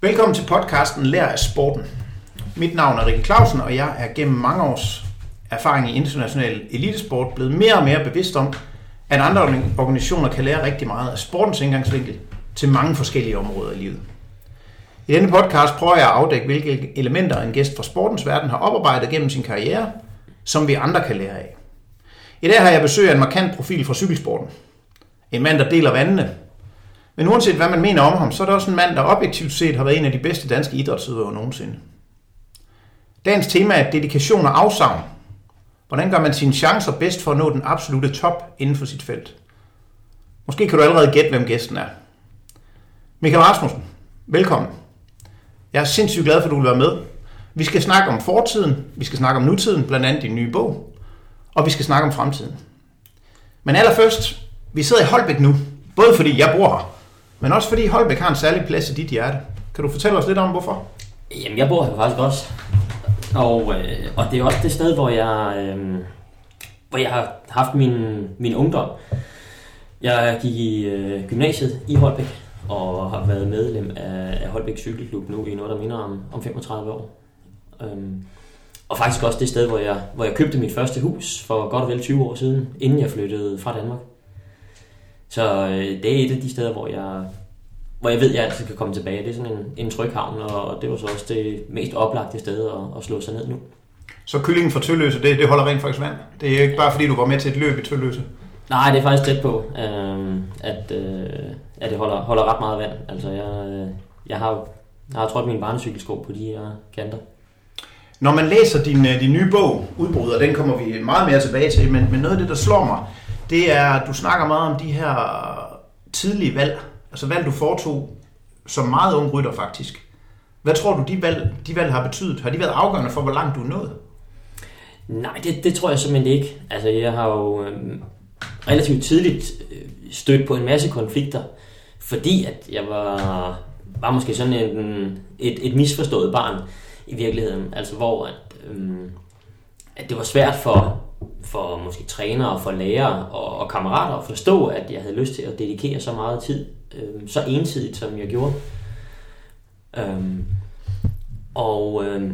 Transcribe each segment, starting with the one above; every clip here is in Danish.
Velkommen til podcasten Lær af sporten. Mit navn er Rikke Clausen, og jeg er gennem mange års erfaring i international elitesport blevet mere og mere bevidst om, at andre organisationer kan lære rigtig meget af sportens indgangsvinkel til mange forskellige områder i livet. I denne podcast prøver jeg at afdække, hvilke elementer en gæst fra sportens verden har oparbejdet gennem sin karriere, som vi andre kan lære af. I dag har jeg besøg af en markant profil fra cykelsporten. En mand, der deler vandene, men uanset hvad man mener om ham, så er det også en mand, der objektivt set har været en af de bedste danske idrætsudøvere nogensinde. Dagens tema er dedikation og afsavn. Hvordan gør man sine chancer bedst for at nå den absolute top inden for sit felt? Måske kan du allerede gætte, hvem gæsten er. Michael Rasmussen, velkommen. Jeg er sindssygt glad for, at du vil være med. Vi skal snakke om fortiden, vi skal snakke om nutiden, blandt andet din nye bog, og vi skal snakke om fremtiden. Men allerførst, vi sidder i Holbæk nu, både fordi jeg bor her, men også fordi Holbæk har en særlig plads i dit hjerte. Kan du fortælle os lidt om, hvorfor? Jamen, jeg bor her faktisk også. Og, øh, og det er også det sted, hvor jeg, øh, hvor jeg har haft min, min ungdom. Jeg gik i øh, gymnasiet i Holbæk, og har været medlem af, af Holbæk Cykelklub nu i noget, der minder om, om 35 år. Øhm, og faktisk også det sted, hvor jeg, hvor jeg købte mit første hus for godt og vel 20 år siden, inden jeg flyttede fra Danmark. Så øh, det er et af de steder, hvor jeg, hvor jeg ved, at jeg altid kan komme tilbage. Det er sådan en, en tryg havn, og det var så også det mest oplagte sted at, at slå sig ned nu. Så kyllingen fra Tølløse, det, det holder rent faktisk vand? Det er ikke bare fordi, du var med til et løb i Tølløse? Nej, det er faktisk tæt på, øh, at, øh, at det holder, holder ret meget vand. Altså, jeg, øh, jeg har jeg har trådt min barnecykelsko på de her kanter. Når man læser din, øh, din nye bog, Udbrud, den kommer vi meget mere tilbage til, men, men noget af det, der slår mig, det er, at du snakker meget om de her tidlige valg, altså valg, du foretog som meget ung rytter faktisk. Hvad tror du, de valg, de valg har betydet? Har de været afgørende for, hvor langt du er nået? Nej, det, det tror jeg simpelthen ikke. Altså, jeg har jo øh, relativt tidligt øh, stødt på en masse konflikter, fordi at jeg var, var måske sådan en, et, et misforstået barn i virkeligheden. Altså, hvor at, øh, at det var svært for for måske trænere, og for lærere og, og kammerater at forstå, at jeg havde lyst til at dedikere så meget tid, øh, så ensidigt som jeg gjorde. Øhm, og, øh,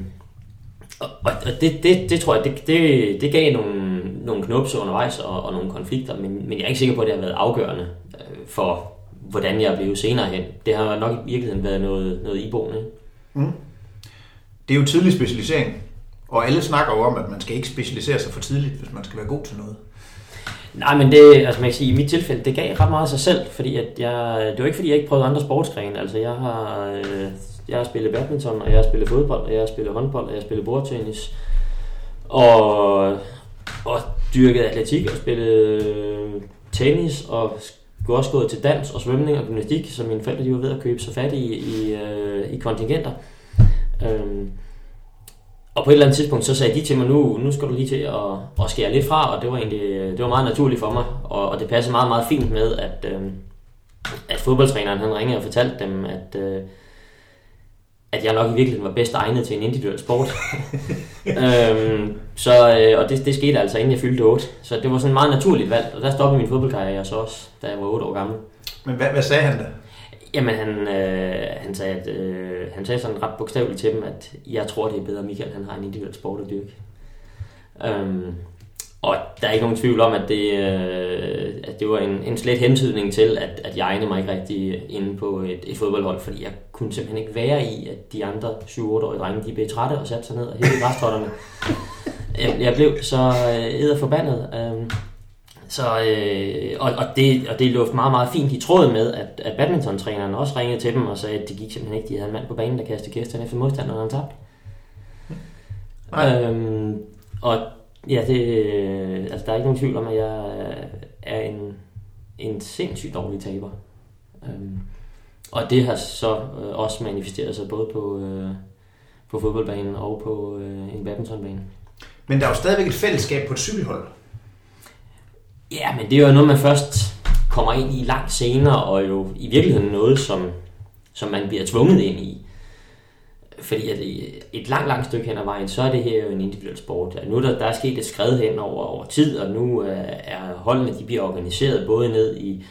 og, og det, det, det tror jeg, det, det, det gav nogle, nogle knupser undervejs og, og nogle konflikter, men, men jeg er ikke sikker på, at det har været afgørende øh, for, hvordan jeg blev senere hen. Det har nok i virkeligheden været noget, noget iboende. Mm. Det er jo tidlig specialisering. Og alle snakker jo om, at man skal ikke specialisere sig for tidligt, hvis man skal være god til noget. Nej, men det, altså man kan sige, i mit tilfælde, det gav ret meget af sig selv, fordi at jeg, det var ikke fordi, jeg ikke prøvede andre sportsgrene. Altså jeg har, øh, jeg har spillet badminton, og jeg har spillet fodbold, og jeg har spillet håndbold, og jeg har spillet bordtennis. Og, og dyrket atletik og spillet øh, tennis, og skulle også gået til dans og svømning og gymnastik, som mine forældre de var ved at købe så fat i, i, øh, i kontingenter. Øhm, og på et eller andet tidspunkt, så sagde de til mig, nu, nu skal du lige til at, at skære lidt fra, og det var egentlig det var meget naturligt for mig. Og, og det passede meget, meget fint med, at, øh, at fodboldtræneren han ringede og fortalte dem, at, øh, at jeg nok i virkeligheden var bedst egnet til en individuel sport. øhm, så, øh, og det, det skete altså, inden jeg fyldte 8. Så det var sådan et meget naturligt valg, og der stoppede min fodboldkarriere så også, da jeg var 8 år gammel. Men hvad, hvad sagde han da? Jamen, han, øh, han, sagde, at, øh, han sagde sådan ret bogstaveligt til dem, at jeg tror, det er bedre, Michael han har en individuel sport at dyrke. Um, og der er ikke nogen tvivl om, at det, øh, at det var en, en slet hentydning til, at, at jeg egnede mig ikke rigtig inde på et, et fodboldhold, fordi jeg kunne simpelthen ikke være i, at de andre 7-8-årige drenge, de blev trætte og satte sig ned og hævde græstotterne. Jeg, jeg blev så øh, forbandet. Um, så, øh, og, og, det, og det luft meget, meget fint i tråd med, at, at badmintontræneren også ringede til dem og sagde, at det gik simpelthen ikke. De havde en mand på banen, der kastede gæsterne efter modstanderen, og han tabte. Øhm, og ja, det, altså, der er ikke nogen tvivl om, at jeg er en, en sindssygt dårlig taber. Øhm, og det har så øh, også manifesteret sig både på, øh, på fodboldbanen og på øh, en badmintonbane. Men der er jo stadigvæk et fællesskab på et cykelhold. Ja, men det er jo noget, man først kommer ind i langt senere, og jo i virkeligheden noget, som, som man bliver tvunget ind i. Fordi at øh, et langt, langt stykke hen ad vejen, så er det her jo en individuel sport. Nu er der, der er sket et skred hen over, over tid, og nu øh, er holdene, de bliver organiseret både ned i,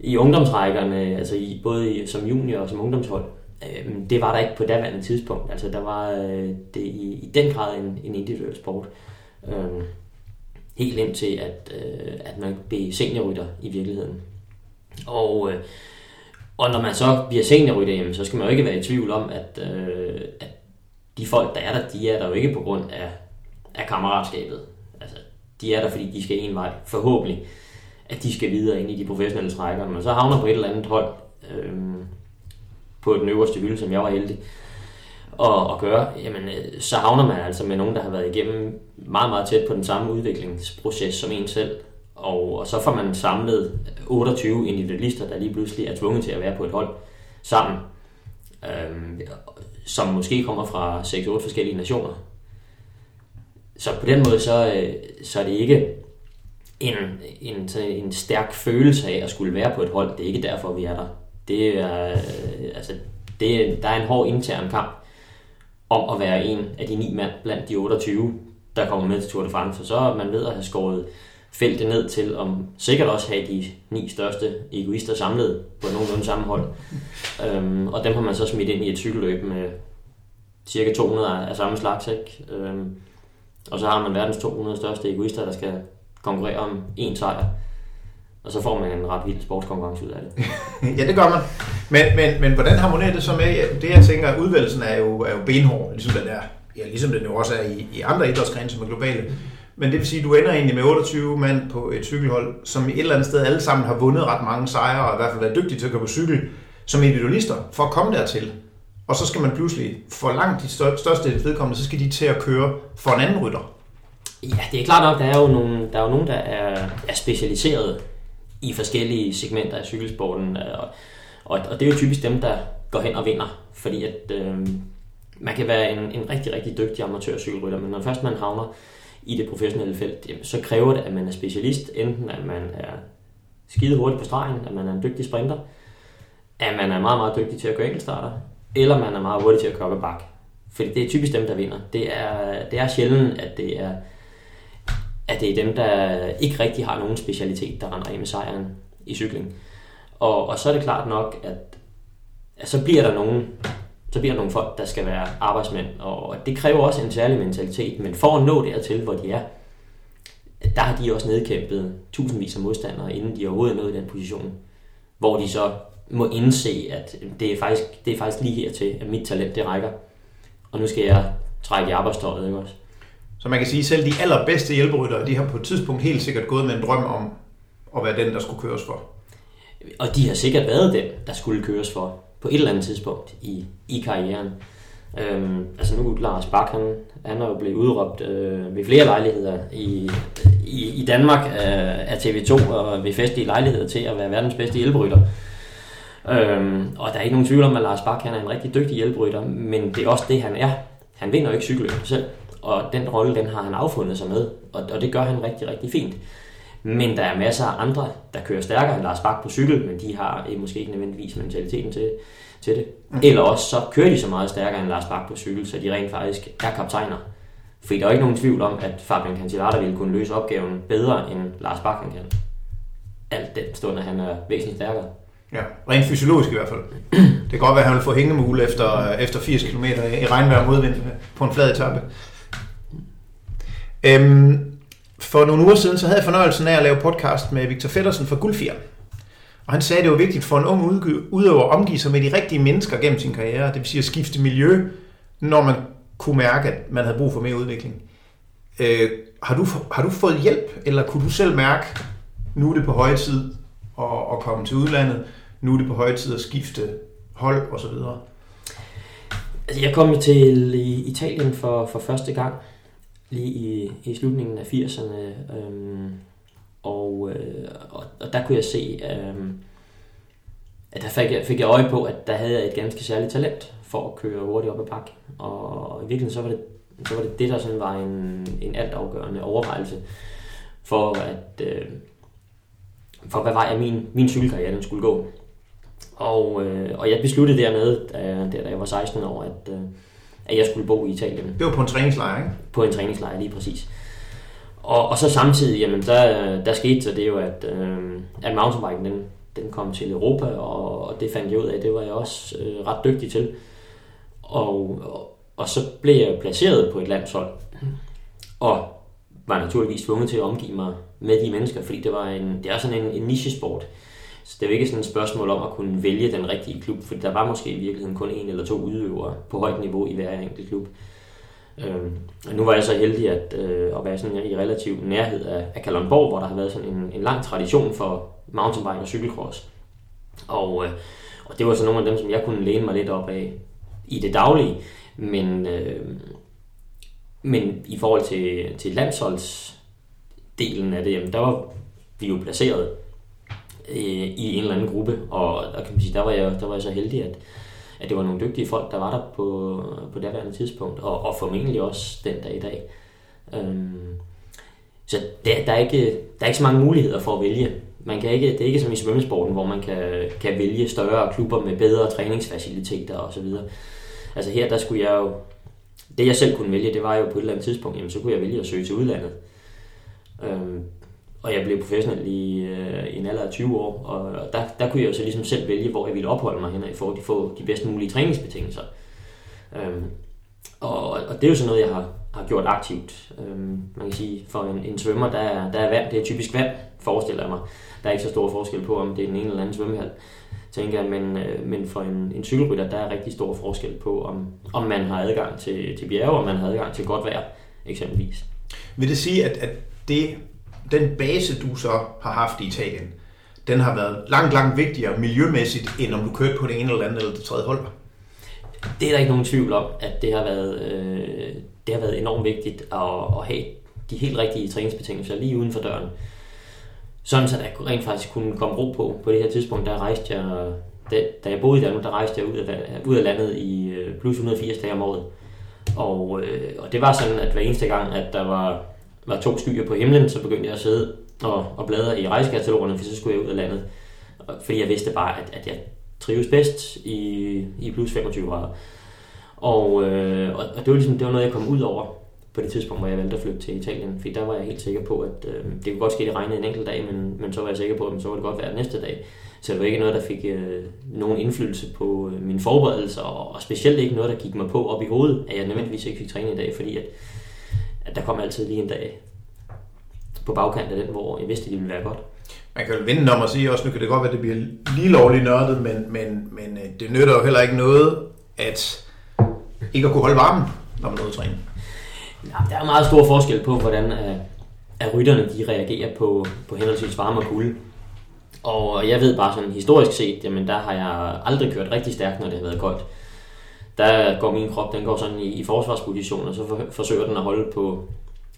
i ungdomsrækkerne, altså i, både i, som junior og som ungdomshold. Øhm, det var der ikke på daværende tidspunkt. Altså der var øh, det i, i den grad en, en individuel sport. Øhm, Helt ind til, at, øh, at man blev seniorrytter i virkeligheden. Og, øh, og når man så bliver seniorrytter, jamen, så skal man jo ikke være i tvivl om, at, øh, at de folk, der er der, de er der jo ikke på grund af, af kammeratskabet. Altså, de er der, fordi de skal en vej, forhåbentlig, at de skal videre ind i de professionelle trækker. Men så havner på et eller andet hold øh, på den øverste hylde, som jeg var heldig at, at gøre, jamen, øh, så havner man altså med nogen, der har været igennem meget, meget tæt på den samme udviklingsproces som en selv. Og, og så får man samlet 28 individualister, der lige pludselig er tvunget til at være på et hold sammen, øhm, som måske kommer fra 6-8 forskellige nationer. Så på den måde, så, øh, så er det ikke en, en, en stærk følelse af at skulle være på et hold. Det er ikke derfor, vi er der. Det er, øh, altså, det, der er en hård intern kamp om at være en af de ni mand blandt de 28, der kommer med til Tour de France. Og så er man ved at have skåret feltet ned til om sikkert også have de ni største egoister samlet på nogenlunde samme hold. Øhm, og dem har man så smidt ind i et cykelløb med cirka 200 af samme slags. Ikke? Øhm, og så har man verdens 200 største egoister, der skal konkurrere om én sejr. Og så får man en ret vild sportskonkurrence ud af det. ja, det gør man. Men, men, men hvordan harmonerer det så med, det jeg tænker, at udvalgelsen er jo, er jo benhård, ligesom den er, ja, ligesom den jo også er i, i andre idrætsgrene, som er globale. Men det vil sige, at du ender egentlig med 28 mand på et cykelhold, som i et eller andet sted alle sammen har vundet ret mange sejre, og i hvert fald været dygtige til at køre på cykel, som individualister, for at komme dertil. Og så skal man pludselig, for langt de største vedkommende, så skal de til at køre for en anden rytter. Ja, det er klart nok, der er jo nogle, der er jo nogen, der er, er specialiseret i forskellige segmenter af cykelsporten. Øh, og, og, og det er jo typisk dem, der går hen og vinder, fordi at øh, man kan være en, en rigtig, rigtig dygtig amatørcykelrytter, men når først man havner i det professionelle felt, jamen, så kræver det, at man er specialist, enten at man er skide hurtigt på stregen, at man er en dygtig sprinter, at man er meget, meget dygtig til at køre enkeltstarter, eller man er meget hurtig til at køre bak. Fordi det er typisk dem, der vinder. Det er, det er sjældent, at det er at det er dem, der ikke rigtig har nogen specialitet, der render af med sejren i cykling. Og, og så er det klart nok, at, at så bliver der nogen, så bliver der nogle folk, der skal være arbejdsmænd, og det kræver også en særlig mentalitet, men for at nå dertil, hvor de er, der har de også nedkæmpet tusindvis af modstandere, inden de overhovedet er nået i den position, hvor de så må indse, at det er faktisk, det er faktisk lige hertil, at mit talent det rækker, og nu skal jeg trække i arbejdstøjet, ikke også? Så man kan sige, at selv de allerbedste hjælperyttere, de har på et tidspunkt helt sikkert gået med en drøm om at være den, der skulle køres for. Og de har sikkert været den, der skulle køres for på et eller andet tidspunkt i, i karrieren. Øhm, altså nu Lars Bak, han, han er jo blevet udråbt øh, ved flere lejligheder i, i, i Danmark øh, af TV2 og ved festlige lejligheder til at være verdens bedste hjælperytter. Øhm, og der er ikke nogen tvivl om, at Lars Bak han er en rigtig dygtig hjælperytter, men det er også det, han er. Han vinder jo ikke cykelløb selv og den rolle, den har han affundet sig med, og, og det gør han rigtig, rigtig fint. Men der er masser af andre, der kører stærkere end Lars Bak på cykel, men de har måske ikke nødvendigvis mentaliteten til, til det. Mm. Eller også så kører de så meget stærkere end Lars Bak på cykel, så de rent faktisk er kaptajner. For der er ikke nogen tvivl om, at Fabian Cancellara ville kunne løse opgaven bedre end Lars Bak kan. Alt den stund, at han er væsentligt stærkere. Ja, rent fysiologisk i hvert fald. Det kan godt være, at han vil få hængemule efter, efter 80 km i regnvejr og modvind på en flad etape. Øhm, for nogle uger siden, så havde jeg fornøjelsen af at lave podcast med Victor Feddersen fra Guldfjer. Og han sagde, at det var vigtigt for en ung udøver at omgive sig med de rigtige mennesker gennem sin karriere. Det vil sige at skifte miljø, når man kunne mærke, at man havde brug for mere udvikling. Øh, har, du, har du fået hjælp, eller kunne du selv mærke, nu er det på høje tid at, at komme til udlandet, nu er det på høje tid at skifte hold osv.? Altså, jeg kom til Italien for, for første gang lige i, i slutningen af 80'erne. Øhm, og, øh, og, og der kunne jeg se, øhm, at der fik jeg, fik jeg øje på, at der havde jeg et ganske særligt talent for at køre hurtigt op ad bakke. Og, og i virkeligheden så var det så var det det, der sådan var en, en altafgørende overvejelse for, at, øh, for hvad vej min, min cykelkarriere den skulle gå. Og, øh, og jeg besluttede dernede, øh, da, da jeg var 16 år, at, øh, at jeg skulle bo i Italien. Det var på en træningslejr, ikke? På en træningslejr, lige præcis. Og, og så samtidig, jamen, der, der skete så det jo, at, øh, at mountainbiken, den, den kom til Europa, og, og det fandt jeg ud af, det var jeg også øh, ret dygtig til. Og, og, og så blev jeg placeret på et landshold, og var naturligvis tvunget til at omgive mig med de mennesker, fordi det var en, det er sådan en, en nichesport. Så det er ikke sådan et spørgsmål om at kunne vælge den rigtige klub, for der var måske i virkeligheden kun en eller to udøvere på højt niveau i hver enkelt klub. Øhm, og nu var jeg så heldig at, øh, at være sådan i relativ nærhed af, af Kalundborg, hvor der har været sådan en, en lang tradition for mountainbike og cykelcross. Og, øh, og det var så nogle af dem, som jeg kunne læne mig lidt op af i det daglige. Men, øh, men i forhold til, til landsholdsdelen af det, jamen, der var vi jo placeret øh, i en eller anden gruppe, og og kan man sige, der, var jeg, der var jeg så heldig, at, at det var nogle dygtige folk, der var der på, på det daværende tidspunkt, og, og formentlig også den dag i dag. Øhm, så der, der, er ikke, der er ikke så mange muligheder for at vælge. Man kan ikke, det er ikke som i svømmesporten, hvor man kan, kan vælge større klubber med bedre træningsfaciliteter osv. Altså her, der skulle jeg jo... Det jeg selv kunne vælge, det var jo på et eller andet tidspunkt, jamen så kunne jeg vælge at søge til udlandet. Øhm, og jeg blev professionel i, øh, i en alder af 20 år, og der, der kunne jeg jo så ligesom selv vælge, hvor jeg ville opholde mig hen, i forhold til at få de bedst mulige træningsbetingelser. Øhm, og, og det er jo sådan noget, jeg har, har gjort aktivt. Øhm, man kan sige, for en, en svømmer, der er, der er vand, det er typisk vand, forestiller jeg mig. Der er ikke så stor forskel på, om det er den ene eller anden svømmehal, tænker jeg, men, øh, men for en, en cykelrytter, der er rigtig stor forskel på, om, om man har adgang til, til bjerge, om man har adgang til godt vejr, eksempelvis. Vil det sige, at, at det den base, du så har haft i Italien, den har været langt, langt vigtigere miljømæssigt, end om du kørte på det ene eller andet eller det tredje hold? Det er der ikke nogen tvivl om, at det har været, øh, det har været enormt vigtigt at, at have de helt rigtige træningsbetingelser lige uden for døren. Sådan så der rent faktisk kunne komme ro på. På det her tidspunkt, der rejste jeg, da, da jeg boede i Danmark, der rejste jeg ud af, ud af landet i øh, plus 180 dage om året. Og, øh, og det var sådan, at hver eneste gang, at der var var to skyer på himlen, så begyndte jeg at sidde og, og bladre i rejsekatalogerne, for så skulle jeg ud af landet. Fordi jeg vidste bare, at, at jeg trives bedst i, i plus 25 grader. Og, øh, og det var ligesom det var noget, jeg kom ud over på det tidspunkt, hvor jeg valgte at flytte til Italien. For der var jeg helt sikker på, at øh, det kunne godt ske, at det regnede en enkelt dag, men, men så var jeg sikker på, at så var det godt være næste dag. Så det var ikke noget, der fik øh, nogen indflydelse på øh, mine forberedelser, og, og specielt ikke noget, der gik mig på op i hovedet, at jeg nødvendigvis ikke fik træning i dag, fordi at at der kom altid lige en dag på bagkant af den, hvor jeg vidste, at det ville være godt. Man kan jo vende om at sige også, nu kan det godt være, at det bliver lige lovligt nørdet, men, men, men øh, det nytter jo heller ikke noget, at ikke at kunne holde varmen, når man er ude at træne. Ja, der er meget stor forskel på, hvordan at, at rytterne de reagerer på, på henholdsvis varme og kulde. Og jeg ved bare sådan historisk set, jamen der har jeg aldrig kørt rigtig stærkt, når det har været koldt der går min krop, den går sådan i, i forsvarsposition, og så for, forsøger den at holde på,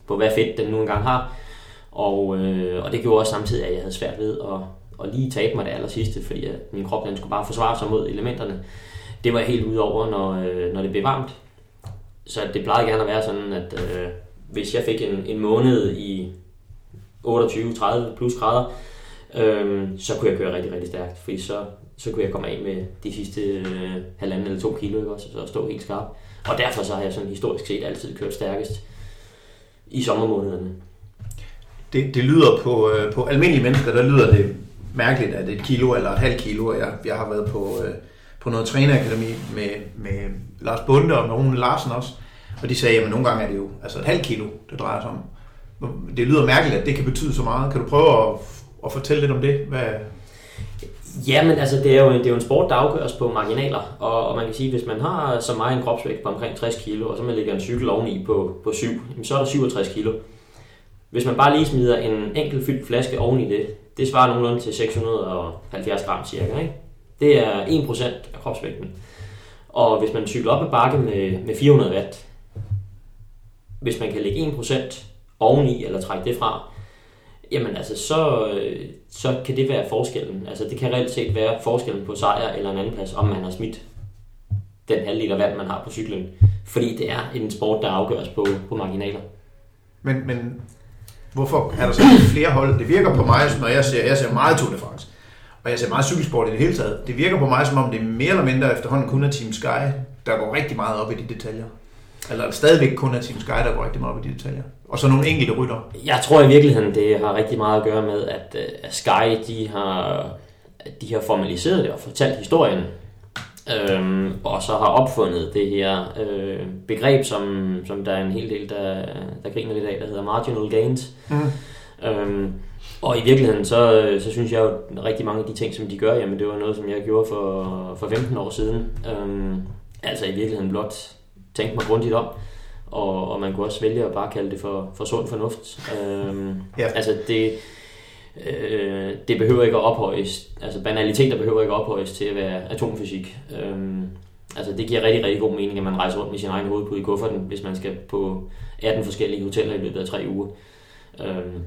på hvad fedt den nu engang har. Og, øh, og det gjorde også samtidig, at jeg havde svært ved at, at lige tabe mig det aller sidste, fordi at min krop den skulle bare forsvare sig mod elementerne. Det var helt ud over, når, øh, når det blev varmt. Så det plejede gerne at være sådan, at øh, hvis jeg fik en, en måned i 28-30 plus grader, øh, så kunne jeg køre rigtig, rigtig stærkt, fordi så, så kunne jeg komme af med de sidste øh, halvanden eller to kilo, ikke? Også, så stå helt skarp. Og derfor så har jeg sådan historisk set altid kørt stærkest i sommermånederne. Det, det lyder på, øh, på almindelige mennesker, der lyder det mærkeligt, at et kilo eller et halvt kilo, jeg, jeg har været på, øh, på noget trænerakademi med, med Lars Bunde og Rune Larsen også, og de sagde, at nogle gange er det jo altså et halvt kilo, det drejer sig om. Det lyder mærkeligt, at det kan betyde så meget. Kan du prøve at, at fortælle lidt om det? Hvad, Ja, men altså, det er, jo, det er jo en sport, der afgøres på marginaler, og, og man kan sige, hvis man har så meget en kropsvægt på omkring 60 kg, og så man lægger en cykel oveni på, på 7, så er der 67 kg. Hvis man bare lige smider en enkelt fyldt flaske oveni det, det svarer nogenlunde til 670 gram cirka. Ikke? Det er 1% af kropsvægten. Og hvis man cykler op ad bakke med, med 400 watt, hvis man kan lægge 1% oveni eller trække det fra, jamen altså, så, øh, så kan det være forskellen. Altså, det kan reelt set være forskellen på sejr eller en anden plads, om man har smidt den halv liter vand, man har på cyklen. Fordi det er en sport, der afgøres på, på marginaler. Men, men hvorfor er der så flere hold? Det virker på mig, når jeg ser, jeg ser meget Tour de France, og jeg ser meget cykelsport i det hele taget. Det virker på mig, som om det er mere eller mindre efterhånden kun er Team Sky, der går rigtig meget op i de detaljer. Eller stadigvæk kun er Team Sky, der går rigtig meget op i de detaljer. Og så nogle enkelte rytter. Jeg tror i virkeligheden, det har rigtig meget at gøre med, at, øh, Sky de har, de har formaliseret det og fortalt historien, øhm, og så har opfundet det her øh, begreb, som, som der er en hel del, der, der griner lidt af, der hedder marginal gains. Mm. Øhm, og i virkeligheden, så, så synes jeg jo, at rigtig mange af de ting, som de gør, jamen det var noget, som jeg gjorde for, for 15 år siden. Øhm, altså i virkeligheden blot tænke mig grundigt om, og, og man kunne også vælge at bare kalde det for, for sund fornuft. Øhm, ja. Altså det, øh, det behøver ikke at ophøjes, altså banaliteter behøver ikke at ophøjes til at være atomfysik. Øhm, altså det giver rigtig, rigtig god mening, at man rejser rundt med sin egen hovedpude i kufferten, hvis man skal på 18 forskellige hoteller i løbet af tre uger. Øhm,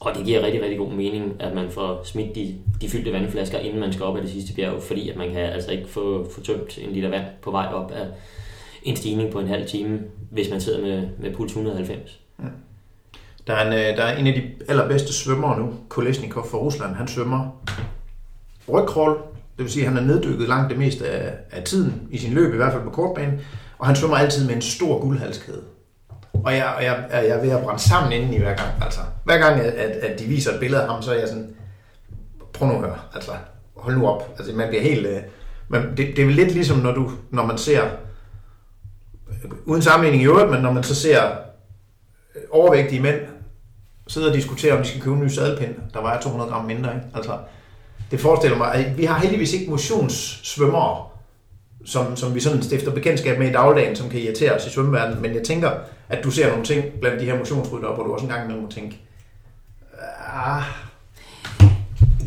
og det giver rigtig, rigtig god mening, at man får smidt de, de fyldte vandflasker, inden man skal op ad det sidste bjerg, fordi at man kan altså ikke få, få tømt en liter vand på vej op af en stigning på en halv time, hvis man sidder med, med puls 190. Ja. Der er, en, øh, der er en af de allerbedste svømmere nu, Kolesnikov fra Rusland. Han svømmer rygcrawl, det vil sige, at han er neddykket langt det meste af, af tiden i sin løb, i hvert fald på kortbanen, og han svømmer altid med en stor guldhalskæde. Og jeg, og jeg, jeg er ved at brænde sammen inden i hver gang. Altså, hver gang, at, at de viser et billede af ham, så er jeg sådan, prøv nu at høre, altså, hold nu op. Altså, man bliver helt... Øh, man, det, det er vel lidt ligesom, når, du, når man ser, uden sammenligning i øvrigt, men når man så ser øh, overvægtige mænd sidde og diskutere, om de skal købe en ny sadelpind, der vejer 200 gram mindre. Ikke? Altså, det forestiller mig, at vi har heldigvis ikke motionssvømmere, som, som vi sådan stifter bekendtskab med i dagligdagen, som kan irritere os i svømmeverdenen. Men jeg tænker, at du ser nogle ting blandt de her motionsryttere, hvor du også engang må tænke, ah,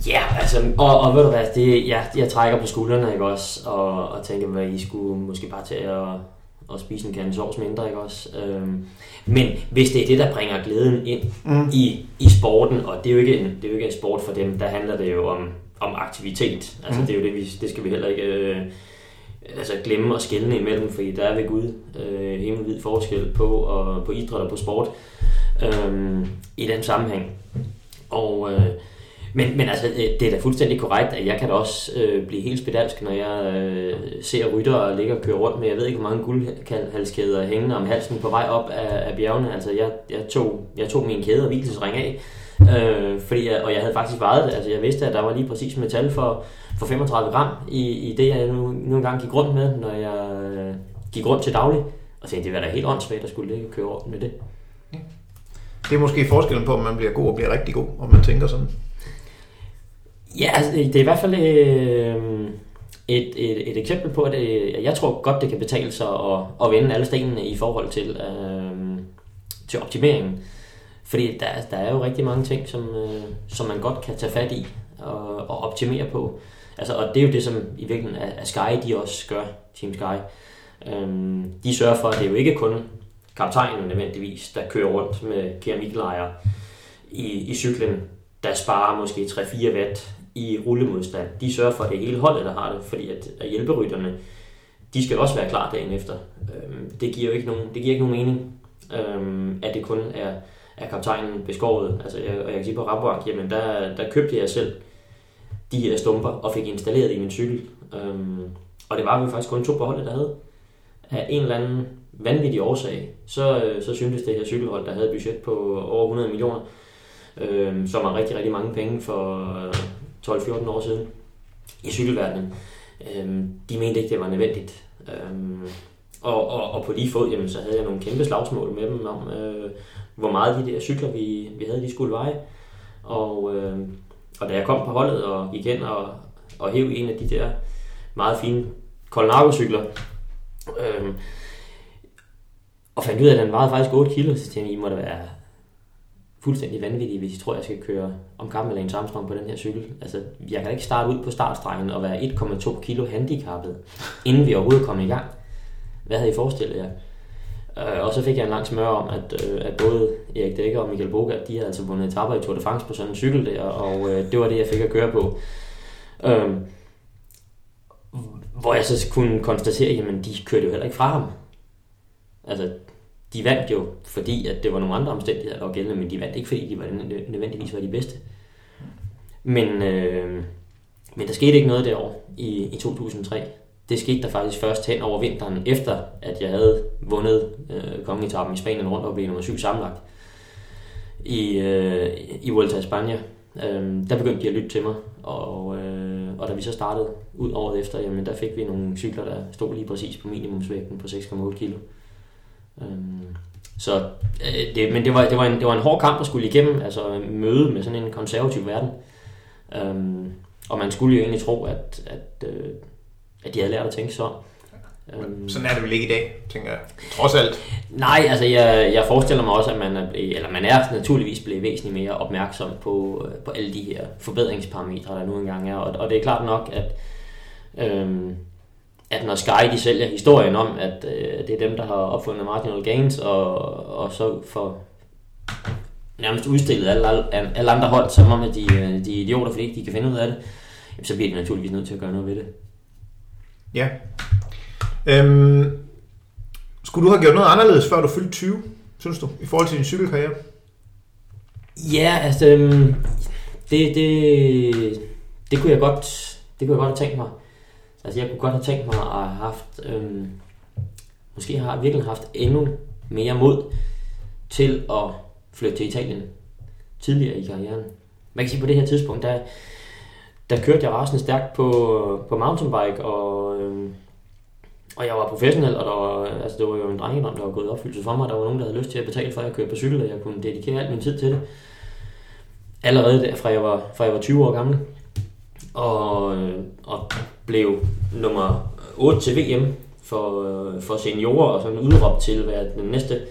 Ja, altså, og, og ved du hvad, det, ja, jeg trækker på skuldrene, ikke også, og, og tænker, hvad I skulle måske bare tage og, og spise en kande sovs mindre, ikke også? Øhm, men hvis det er det, der bringer glæden ind mm. i, i sporten, og det er, jo ikke en, det er jo ikke en sport for dem, der handler det jo om, om aktivitet. Altså, mm. det er jo det, vi, det skal vi heller ikke... Øh, altså glemme at skælne imellem, fordi der er ved Gud øh, himmelvid forskel på, og, på idræt og på sport øh, i den sammenhæng. Og, øh, men, men altså, øh, det er da fuldstændig korrekt, at jeg kan da også øh, blive helt spedalsk, når jeg øh, ser ryttere ligge og køre rundt med, jeg ved ikke, hvor mange guldhalskæder hængende om halsen på vej op af, af bjergene. Altså, jeg, jeg, tog, jeg tog min kæde og hvilesesring af, øh, fordi jeg, og jeg havde faktisk vejet det. Altså, jeg vidste, at der var lige præcis metal for for 35 gram i, i det, jeg nu, nu engang gik rundt med, når jeg øh, gik rundt til daglig. Og tænkte, det var da helt åndssvagt at skulle ligge og køre rundt med det. Det er måske forskellen på, om man bliver god og bliver rigtig god, om man tænker sådan. Ja, altså, det er i hvert fald øh, et, et, et eksempel på, at det, øh, jeg tror godt, det kan betale sig at, at vende alle stenene i forhold til, øh, til optimeringen. Fordi der, der er jo rigtig mange ting, som, øh, som man godt kan tage fat i og, og optimere på. Altså, og det er jo det, som i virkeligheden at Sky de også gør, Team Sky. Øhm, de sørger for, at det er jo ikke kun kaptajnen nødvendigvis, der kører rundt med keramiklejer i, i cyklen, der sparer måske 3-4 watt i rullemodstand. De sørger for, at det er hele holdet, der har det, fordi at, at hjælperytterne, de skal også være klar dagen efter. Øhm, det giver jo ikke nogen, det giver ikke nogen mening, øhm, at det kun er, er kaptajnen beskåret. Altså, jeg, og jeg kan sige på Rabobank, jamen der, der købte jeg selv de her stumper og fik installeret i min cykel. Øhm, og det var vi faktisk kun to på holdet, der havde. Af en eller anden vanvittig årsag, så, øh, så syntes det her cykelhold, der havde budget på over 100 millioner, øh, som er rigtig, rigtig mange penge for 12-14 år siden i cykelverdenen. Øhm, de mente ikke, det var nødvendigt. Øhm, og, og, og på lige fod, jamen, så havde jeg nogle kæmpe slagsmål med dem om, øh, hvor meget de der cykler, vi, vi havde, de skulle veje. Og, øh, og da jeg kom på holdet og gik hen og, og hæv en af de der meget fine Colnago-cykler, øh, og fandt ud af, at den vejede faktisk 8 kilo, så tænkte jeg, I må da være fuldstændig vanvittige, hvis I tror, jeg skal køre om med Lance Armstrong på den her cykel. Altså, jeg kan ikke starte ud på startstregen og være 1,2 kilo handicappet, inden vi overhovedet kom i gang. Hvad havde I forestillet jer? Øh, og så fik jeg en lang smør om, at, øh, at både Erik Dækker og Michael Bogart, de havde altså vundet etapper i Tour de France på sådan en cykel der, og øh, det var det, jeg fik at køre på. Øh, hvor jeg så kunne konstatere, jamen de kørte jo heller ikke fra ham. Altså, de vandt jo, fordi at det var nogle andre omstændigheder, der var gældende, men de vandt ikke, fordi de var nødvendigvis var de bedste. Men, øh, men der skete ikke noget derovre i, i 2003 det skete der faktisk først hen over vinteren, efter at jeg havde vundet øh, kongetappen i Spanien rundt og blev nummer syv sammenlagt i, øh, i Vuelta a España Øh, der begyndte de at lytte til mig, og, øh, og da vi så startede ud året efter, jamen der fik vi nogle cykler, der stod lige præcis på minimumsvægten på 6,8 kilo så, øh, det, men det var, det, var en, det var en hård kamp at skulle igennem, altså møde med sådan en konservativ verden. Øhm, og man skulle jo egentlig tro, at, at, øh, at de havde lært at tænke så. Øhm, Sådan er det vel ikke i dag, tænker jeg. Trods alt. Nej, altså jeg, jeg forestiller mig også, at man er, blevet, eller man er naturligvis blevet væsentligt mere opmærksom på, på alle de her forbedringsparametre, der nu engang er. Og, og det er klart nok, at, øhm, at når Sky de sælger historien om, at øh, det er dem, der har opfundet marginal gains, og, og så får nærmest udstillet alle, alle, alle andre hold, som om at de, øh, de idioter, fordi de kan finde ud af det, så bliver de naturligvis nødt til at gøre noget ved det. Ja, Øhm, skulle du have gjort noget anderledes, før du fyldte 20, synes du, i forhold til din cykelkarriere? Ja, altså, øhm, det, det, det kunne jeg godt, det kunne jeg godt have tænkt mig. Altså, jeg kunne godt have tænkt mig at have haft, øhm, måske har jeg virkelig haft endnu mere mod til at flytte til Italien tidligere i karrieren. Man kan sige, på det her tidspunkt, der, der kørte jeg rasende stærkt på, på mountainbike, og øhm, og jeg var professionel, og der var, altså det var jo en drengedrøm, der var gået opfyldelse for mig. Der var nogen, der havde lyst til at betale for, at jeg kørte på cykel, og jeg kunne dedikere al min tid til det. Allerede der, fra jeg var, fra jeg var 20 år gammel. Og, øh, og blev nummer 8 til VM for, øh, for seniorer, og sådan udråbt til at være den næste,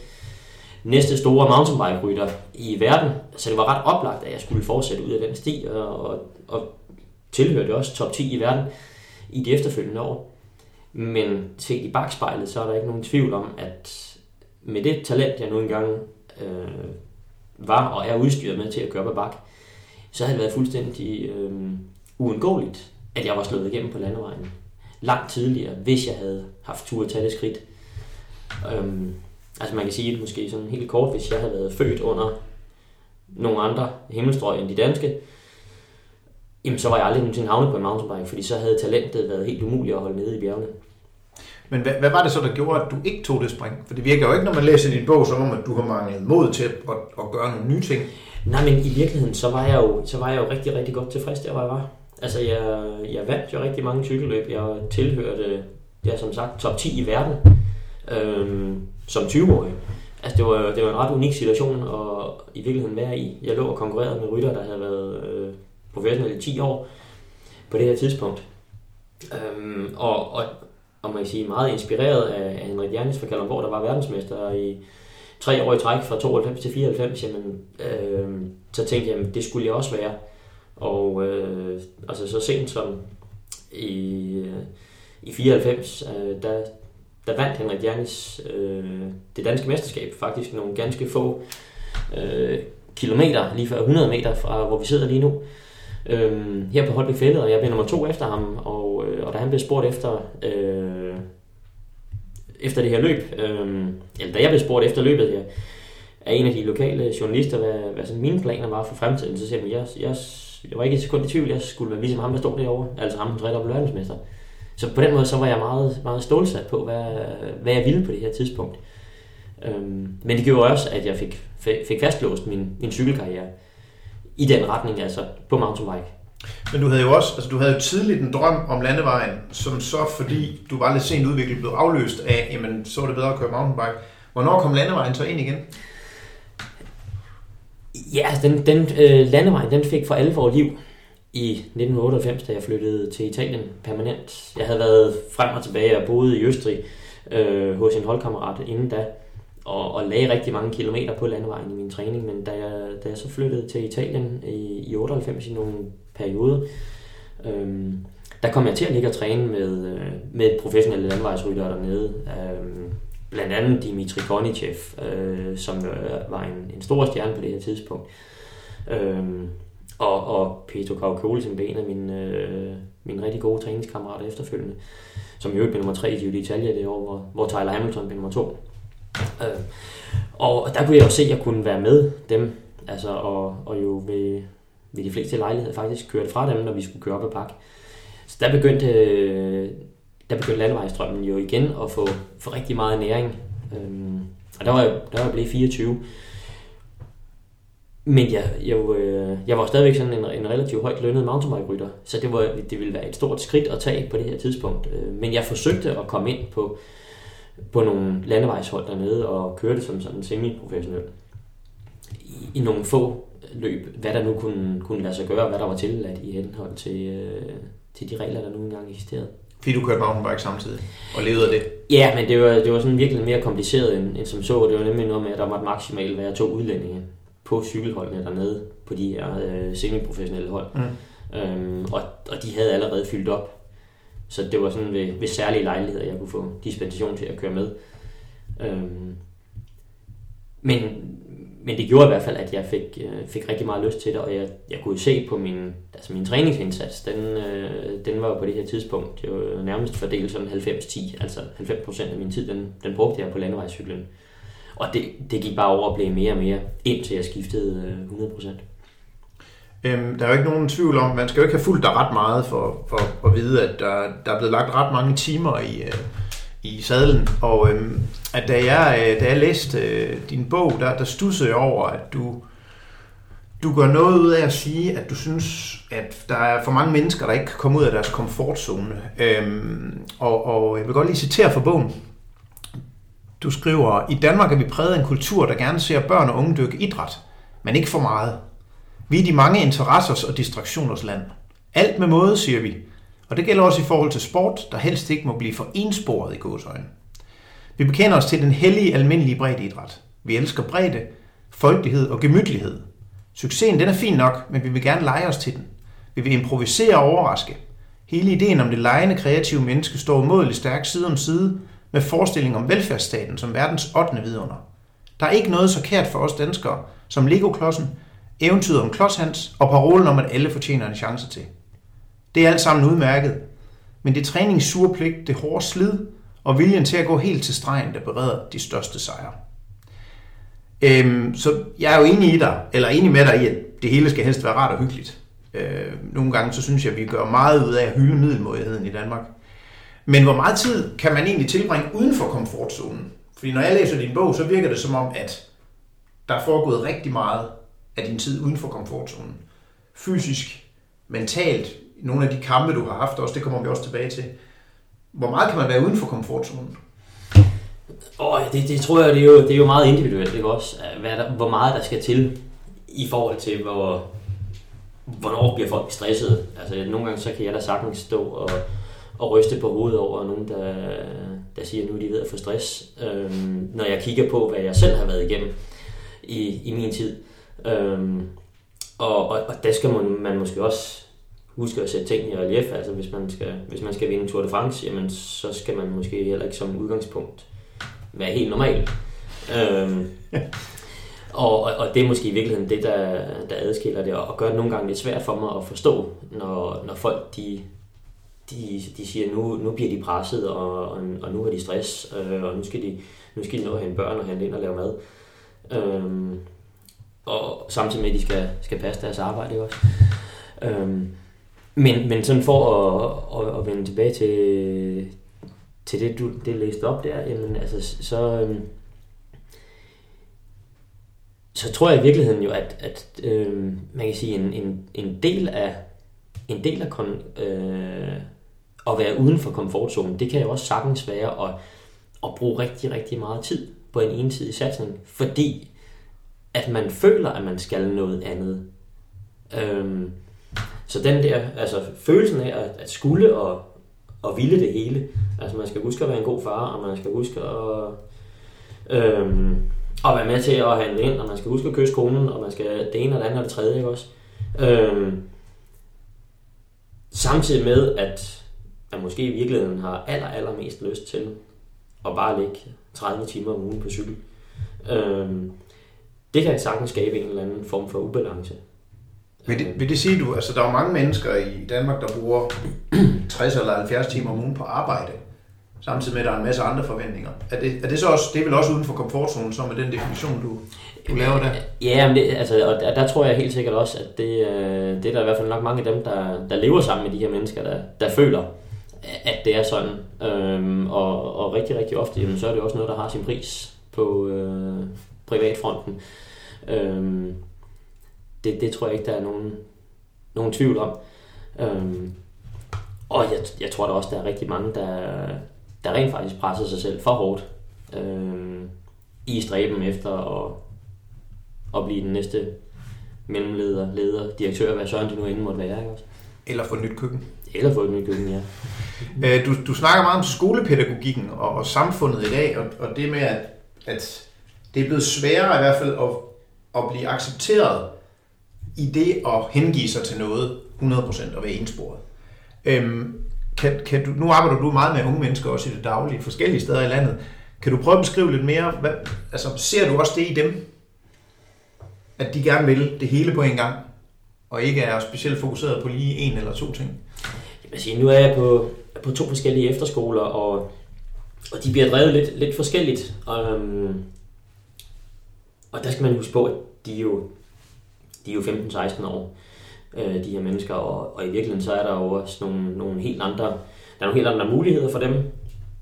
næste store mountainbike-rytter i verden. Så det var ret oplagt, at jeg skulle fortsætte ud af den sti, og, og, og tilhørte også top 10 i verden i de efterfølgende år. Men set i bagspejlet, så er der ikke nogen tvivl om, at med det talent, jeg nu engang øh, var og er udstyret med til at køre på bak, så havde det været fuldstændig øh, uundgåeligt, at jeg var slået igennem på landevejen langt tidligere, hvis jeg havde haft tur at tage det skridt. Øhm, altså man kan sige det måske sådan helt kort, hvis jeg havde været født under nogle andre himmelstrøg end de danske, jamen så var jeg aldrig nogensinde havnet på en mountainbike, fordi så havde talentet været helt umuligt at holde nede i bjergene. Men hvad, hvad var det så, der gjorde, at du ikke tog det spring? For det virker jo ikke, når man læser din bog, som om, at du har manglet mod til at, at, at gøre nogle nye ting. Nej, men i virkeligheden, så var jeg jo, så var jeg jo rigtig, rigtig godt tilfreds der, hvor jeg var. Altså, jeg, jeg vandt jo rigtig mange cykelløb. Jeg tilhørte, ja, som sagt, top 10 i verden øhm, som 20-årig. Altså, det var, det var en ret unik situation at i virkeligheden være i. Jeg lå og konkurrerede med rytter, der havde været øh, professionelle i 10 år på det her tidspunkt. Øhm, og, og, og man kan sige, meget inspireret af Henrik Jernis fra Kalundborg, der var verdensmester i tre år i træk fra 92 til 94, jamen, øh, så tænkte jeg, at det skulle jeg også være. Og øh, altså så sent som i, øh, i 94, øh, der, der vandt Henrik Jernis øh, det danske mesterskab, faktisk nogle ganske få øh, kilometer, lige før 100 meter fra hvor vi sidder lige nu øh, her på Holbæk Fældet, og jeg blev nummer to efter ham, og, øh, og da han blev spurgt efter, øh, efter det her løb, øh, eller da jeg blev spurgt efter løbet her, af en af de lokale journalister, hvad, hvad sådan mine planer var for fremtiden, så siger jeg, jeg, jeg, jeg var ikke i sekund i tvivl, jeg skulle være ligesom ham, der stod derovre, altså ham, der er verdensmester. Så på den måde, så var jeg meget, meget stålsat på, hvad, hvad jeg ville på det her tidspunkt. Øhm, men det gjorde også, at jeg fik, fik fastlåst min, min cykelkarriere i den retning, altså på mountainbike. Men du havde jo også, altså du havde jo tidligt en drøm om landevejen, som så fordi du var lidt sent udviklet, blev afløst af, jamen så var det bedre at køre mountainbike. Hvornår kom landevejen så ind igen? Ja, altså den, den øh, landevej, den fik for alvor liv i 1998, da jeg flyttede til Italien permanent. Jeg havde været frem og tilbage og boet i Østrig øh, hos en holdkammerat inden da og, og lagde rigtig mange kilometer på landevejen i min træning, men da jeg, da jeg så flyttede til Italien i, i 98 i nogle perioder, øh, der kom jeg til at ligge og træne med, øh, med professionelle landevejsryttere dernede. Øh, blandt andet Dimitri Konichev, øh, som øh, var en, en stor stjerne på det her tidspunkt. Øh, og, og Peter Kaukoli, som blev en af mine, øh, mine rigtig gode træningskammerater efterfølgende, som i øvrigt blev nummer 3 i Giro d'Italia det år, hvor, hvor Tyler Hamilton blev nummer 2. Øh, og der kunne jeg jo se, at jeg kunne være med dem, altså, og, og jo ved, ved de fleste lejligheder faktisk kørte fra dem, når vi skulle køre op ad bakke. Så der begyndte, øh, der begyndte landevejstrømmen jo igen at få, få rigtig meget næring. Øhm, og der var, jeg, der var jeg blevet 24. men jeg, jeg, øh, jeg var stadigvæk sådan en, en relativt højt lønnet mountainbike-rytter, så det, var, det ville være et stort skridt at tage på det her tidspunkt. Øh, men jeg forsøgte at komme ind på, på nogle landevejshold dernede og køre det som sådan semi-professionel. I, I nogle få løb, hvad der nu kunne, kunne lade sig gøre, hvad der var tilladt i henhold til, øh, til de regler, der nu engang eksisterede. Fordi du kørte mountainbike samtidig og levede af det? Ja, men det var, det var sådan virkelig mere kompliceret end, end som så. Det var nemlig noget med, at der måtte maksimalt være to udlændinge på cykelholdene dernede, på de her øh, semi-professionelle hold. Mm. Øhm, og, og de havde allerede fyldt op. Så det var sådan ved, ved særlige lejligheder, jeg kunne få dispensation til at køre med. Øhm, men, men det gjorde i hvert fald, at jeg fik, øh, fik rigtig meget lyst til det, og jeg, jeg kunne se på min, altså min træningsindsats, den, øh, den var på det her tidspunkt jo nærmest fordelt sådan 90-10, altså 90% af min tid, den, den brugte jeg på landevejscyklen. Og det, det gik bare over at blive mere og mere, indtil jeg skiftede øh, 100%. Øhm, der er jo ikke nogen tvivl om, man skal jo ikke have fulgt dig ret meget for, for at vide, at der, der er blevet lagt ret mange timer i, øh, i sadlen. Og øh, at da jeg, øh, da jeg læste øh, din bog, der, der stussede jeg over, at du, du gør noget ud af at sige, at du synes, at der er for mange mennesker, der ikke kan komme ud af deres komfortzone. Øhm, og, og jeg vil godt lige citere fra bogen. Du skriver, i Danmark er vi præget af en kultur, der gerne ser børn og unge dyrke idræt, men ikke for meget. Vi er de mange interessers og distraktioners land. Alt med måde, siger vi. Og det gælder også i forhold til sport, der helst ikke må blive for ensporet i gåsøjne. Vi bekender os til den hellige almindelige breddeidræt. Vi elsker bredde, folkelighed og gemytlighed. Succesen den er fin nok, men vi vil gerne lege os til den. Vi vil improvisere og overraske. Hele ideen om det lejende kreative menneske står umådeligt stærkt side om side med forestillingen om velfærdsstaten som verdens 8. vidunder. Der er ikke noget så kært for os danskere som Lego-klodsen, eventyret om Klodshans og parolen om, at alle fortjener en chance til. Det er alt sammen udmærket, men det er træningens pligt, det hårde slid og viljen til at gå helt til stregen, der bereder de største sejre. Øhm, så jeg er jo enig i dig, eller enig med dig i, at det hele skal helst være rart og hyggeligt. Øh, nogle gange så synes jeg, at vi gør meget ud af at hylde middelmådigheden i Danmark. Men hvor meget tid kan man egentlig tilbringe uden for komfortzonen? Fordi når jeg læser din bog, så virker det som om, at der er foregået rigtig meget af din tid uden for komfortzonen. Fysisk, mentalt, nogle af de kampe, du har haft også, det kommer vi også tilbage til. Hvor meget kan man være uden for komfortzonen? Oh, det, det tror jeg, det er, jo, det er jo meget individuelt, ikke også? Hvad der, hvor meget der skal til i forhold til, hvor, hvornår bliver folk stresset. Altså, nogle gange så kan jeg da sagtens stå og, og ryste på hovedet over nogen, der, der siger, at nu er de ved at få stress. Øhm, når jeg kigger på, hvad jeg selv har været igennem i, i min tid. Øhm, og, og, og der skal man, man måske også huske at sætte ting i relief. Altså hvis man skal, hvis man skal vinde Tour de France, jamen, så skal man måske heller ikke som udgangspunkt være helt normal. øhm, og, og, og det er måske i virkeligheden det, der, der adskiller det, og gør det nogle gange lidt svært for mig at forstå, når, når folk de, de, de siger, nu, nu bliver de presset, og, og, og nu har de stress, øh, og nu skal de, nu skal de nå at hente børn og hente ind og lave mad. Øhm, og samtidig med, at de skal, skal passe deres arbejde, også? Øhm, men, men sådan for at, at, at vende tilbage til, til det, du det læste op der, jamen altså, så, øhm, så tror jeg i virkeligheden jo, at, at øhm, man kan sige, en, en, en del af, en del af kon, øh, at være uden for komfortzonen, det kan jo også sagtens være at, at bruge rigtig, rigtig meget tid på en ensidig satsning, fordi at man føler, at man skal noget andet. Øhm, så den der, altså følelsen af at, at skulle og, og ville det hele. Altså man skal huske at være en god far, og man skal huske at, øhm, at være med til at handle ind, og man skal huske at kysse konen, og man skal det ene og det andet og det tredje, ikke også? Øhm, samtidig med, at man måske i virkeligheden har aller, allermest lyst til at bare ligge 30 timer om ugen på cykel. Øhm, det kan sagtens skabe en eller anden form for ubalance. Vil det, vil det sige, du, altså der er mange mennesker i Danmark, der bruger 60 eller 70 timer om ugen på arbejde, samtidig med, at der er en masse andre forventninger. Er det, er det så også, det er vel også uden for komfortzonen, så med den definition, du, du laver der? Ja, men det, altså, og der, der, tror jeg helt sikkert også, at det, øh, det er der i hvert fald nok mange af dem, der, der lever sammen med de her mennesker, der, der føler, at det er sådan. Øhm, og, og rigtig, rigtig ofte, jamen, så er det også noget, der har sin pris på øh, privatfronten. Øhm, det, det tror jeg ikke, der er nogen, nogen tvivl om. Øhm, og jeg, jeg tror da også, der er rigtig mange, der, der rent faktisk presser sig selv for hårdt øhm, i stræben efter at, at blive den næste mellemleder, leder, direktør, hvad søren det nu end måtte være. Ikke også? Eller få et nyt køkken. Eller få et nyt køkken, ja. Øh, Du, du snakker meget om skolepædagogikken og, og samfundet i dag, og, og det med, at, at det er blevet sværere i hvert fald at, at blive accepteret i det at hengive sig til noget 100% og være ensporet. Øhm, kan, kan du, nu arbejder du meget med unge mennesker også i det daglige, forskellige steder i landet. Kan du prøve at beskrive lidt mere, hvad, altså ser du også det i dem, at de gerne vil det hele på en gang, og ikke er specielt fokuseret på lige en eller to ting? Jeg sige, altså, nu er jeg på, på to forskellige efterskoler, og, og de bliver drevet lidt, lidt forskelligt. Um, og der skal man huske på, at de jo, de er jo 15-16 år, øh, de her mennesker, og, og i virkeligheden så er der jo også nogle, nogle helt andre, der er nogle helt andre muligheder for dem,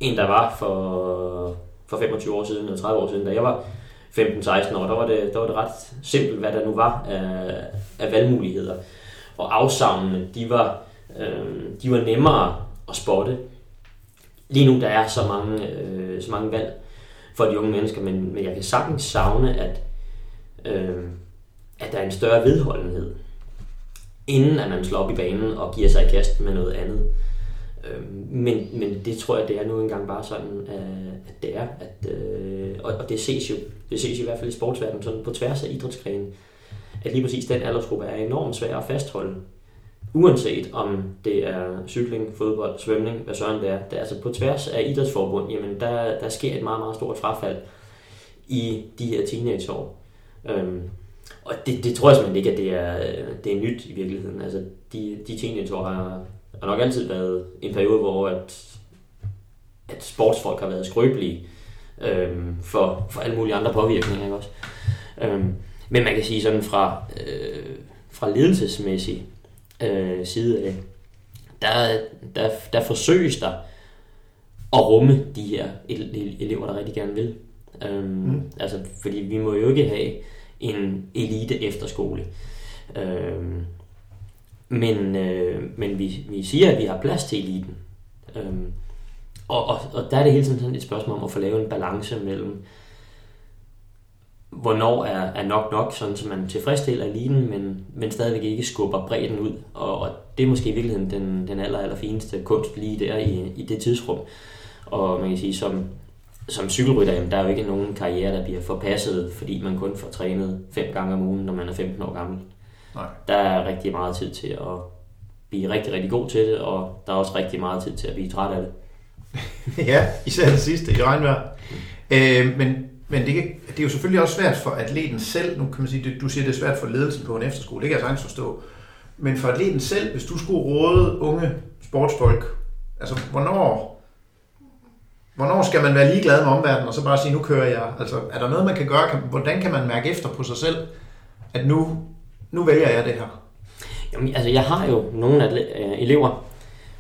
end der var for, for 25 år siden, eller 30 år siden, da jeg var 15-16 år, der var, det, der var det ret simpelt, hvad der nu var af, af valgmuligheder. Og afsavnene, de var, øh, de var nemmere at spotte. Lige nu der er så mange, øh, så mange valg for de unge mennesker, men, men jeg kan sagtens savne, at, øh, at der er en større vedholdenhed, inden at man slår op i banen og giver sig i kast med noget andet. Øh, men, men det tror jeg, det er nu engang bare sådan, øh, at det er. At, øh, og, og det ses jo, det ses i hvert fald i sportsverdenen, sådan på tværs af idrætsgrenen, at lige præcis den aldersgruppe er enormt svær at fastholde. Uanset om det er cykling, fodbold, svømning, hvad søren det er. Det er altså på tværs af idrætsforbund, jamen der, der sker et meget, meget stort frafald i de her teenageår. Øhm, og det, det tror jeg simpelthen ikke, at det er, det er nyt i virkeligheden. Altså, de, de teenageår har, har nok altid været en periode, hvor at, at sportsfolk har været skrøbelige øhm, for, for alle mulige andre påvirkninger. Ikke også? Øhm, men man kan sige sådan fra, øh, fra ledelsesmæssig øh, side af, der, der, der forsøges der at rumme de her elever, der rigtig gerne vil. Øhm, mm. Altså, fordi vi må jo ikke have en elite efterskole. Øhm, men øh, men vi, vi siger, at vi har plads til eliten. Øhm, og, og, og der er det hele tiden sådan et spørgsmål om at få lavet en balance mellem, hvornår er, er nok nok, sådan så man tilfredsstiller eliten, men, men stadigvæk ikke skubber bredden ud. Og, og det er måske i virkeligheden den, den aller, aller fineste kunst lige der i, i det tidsrum. Og man kan sige, som, som cykelrytter, jamen, der er jo ikke nogen karriere, der bliver forpasset, fordi man kun får trænet fem gange om ugen, når man er 15 år gammel. Nej. Der er rigtig meget tid til at blive rigtig, rigtig god til det, og der er også rigtig meget tid til at blive træt af det. ja, især det sidste i regnvejr. Øh, men men det, det er jo selvfølgelig også svært for atleten selv. Nu kan man sige, du siger, det er svært for ledelsen på en efterskole. Det kan jeg sagtens forstå. Men for atleten selv, hvis du skulle råde unge sportsfolk, altså hvornår, hvornår skal man være ligeglad med omverdenen, og så bare sige, nu kører jeg? Altså, er der noget, man kan gøre? Kan, hvordan kan man mærke efter på sig selv, at nu, nu vælger jeg det her? Jamen, altså, jeg har jo nogle øh, elever,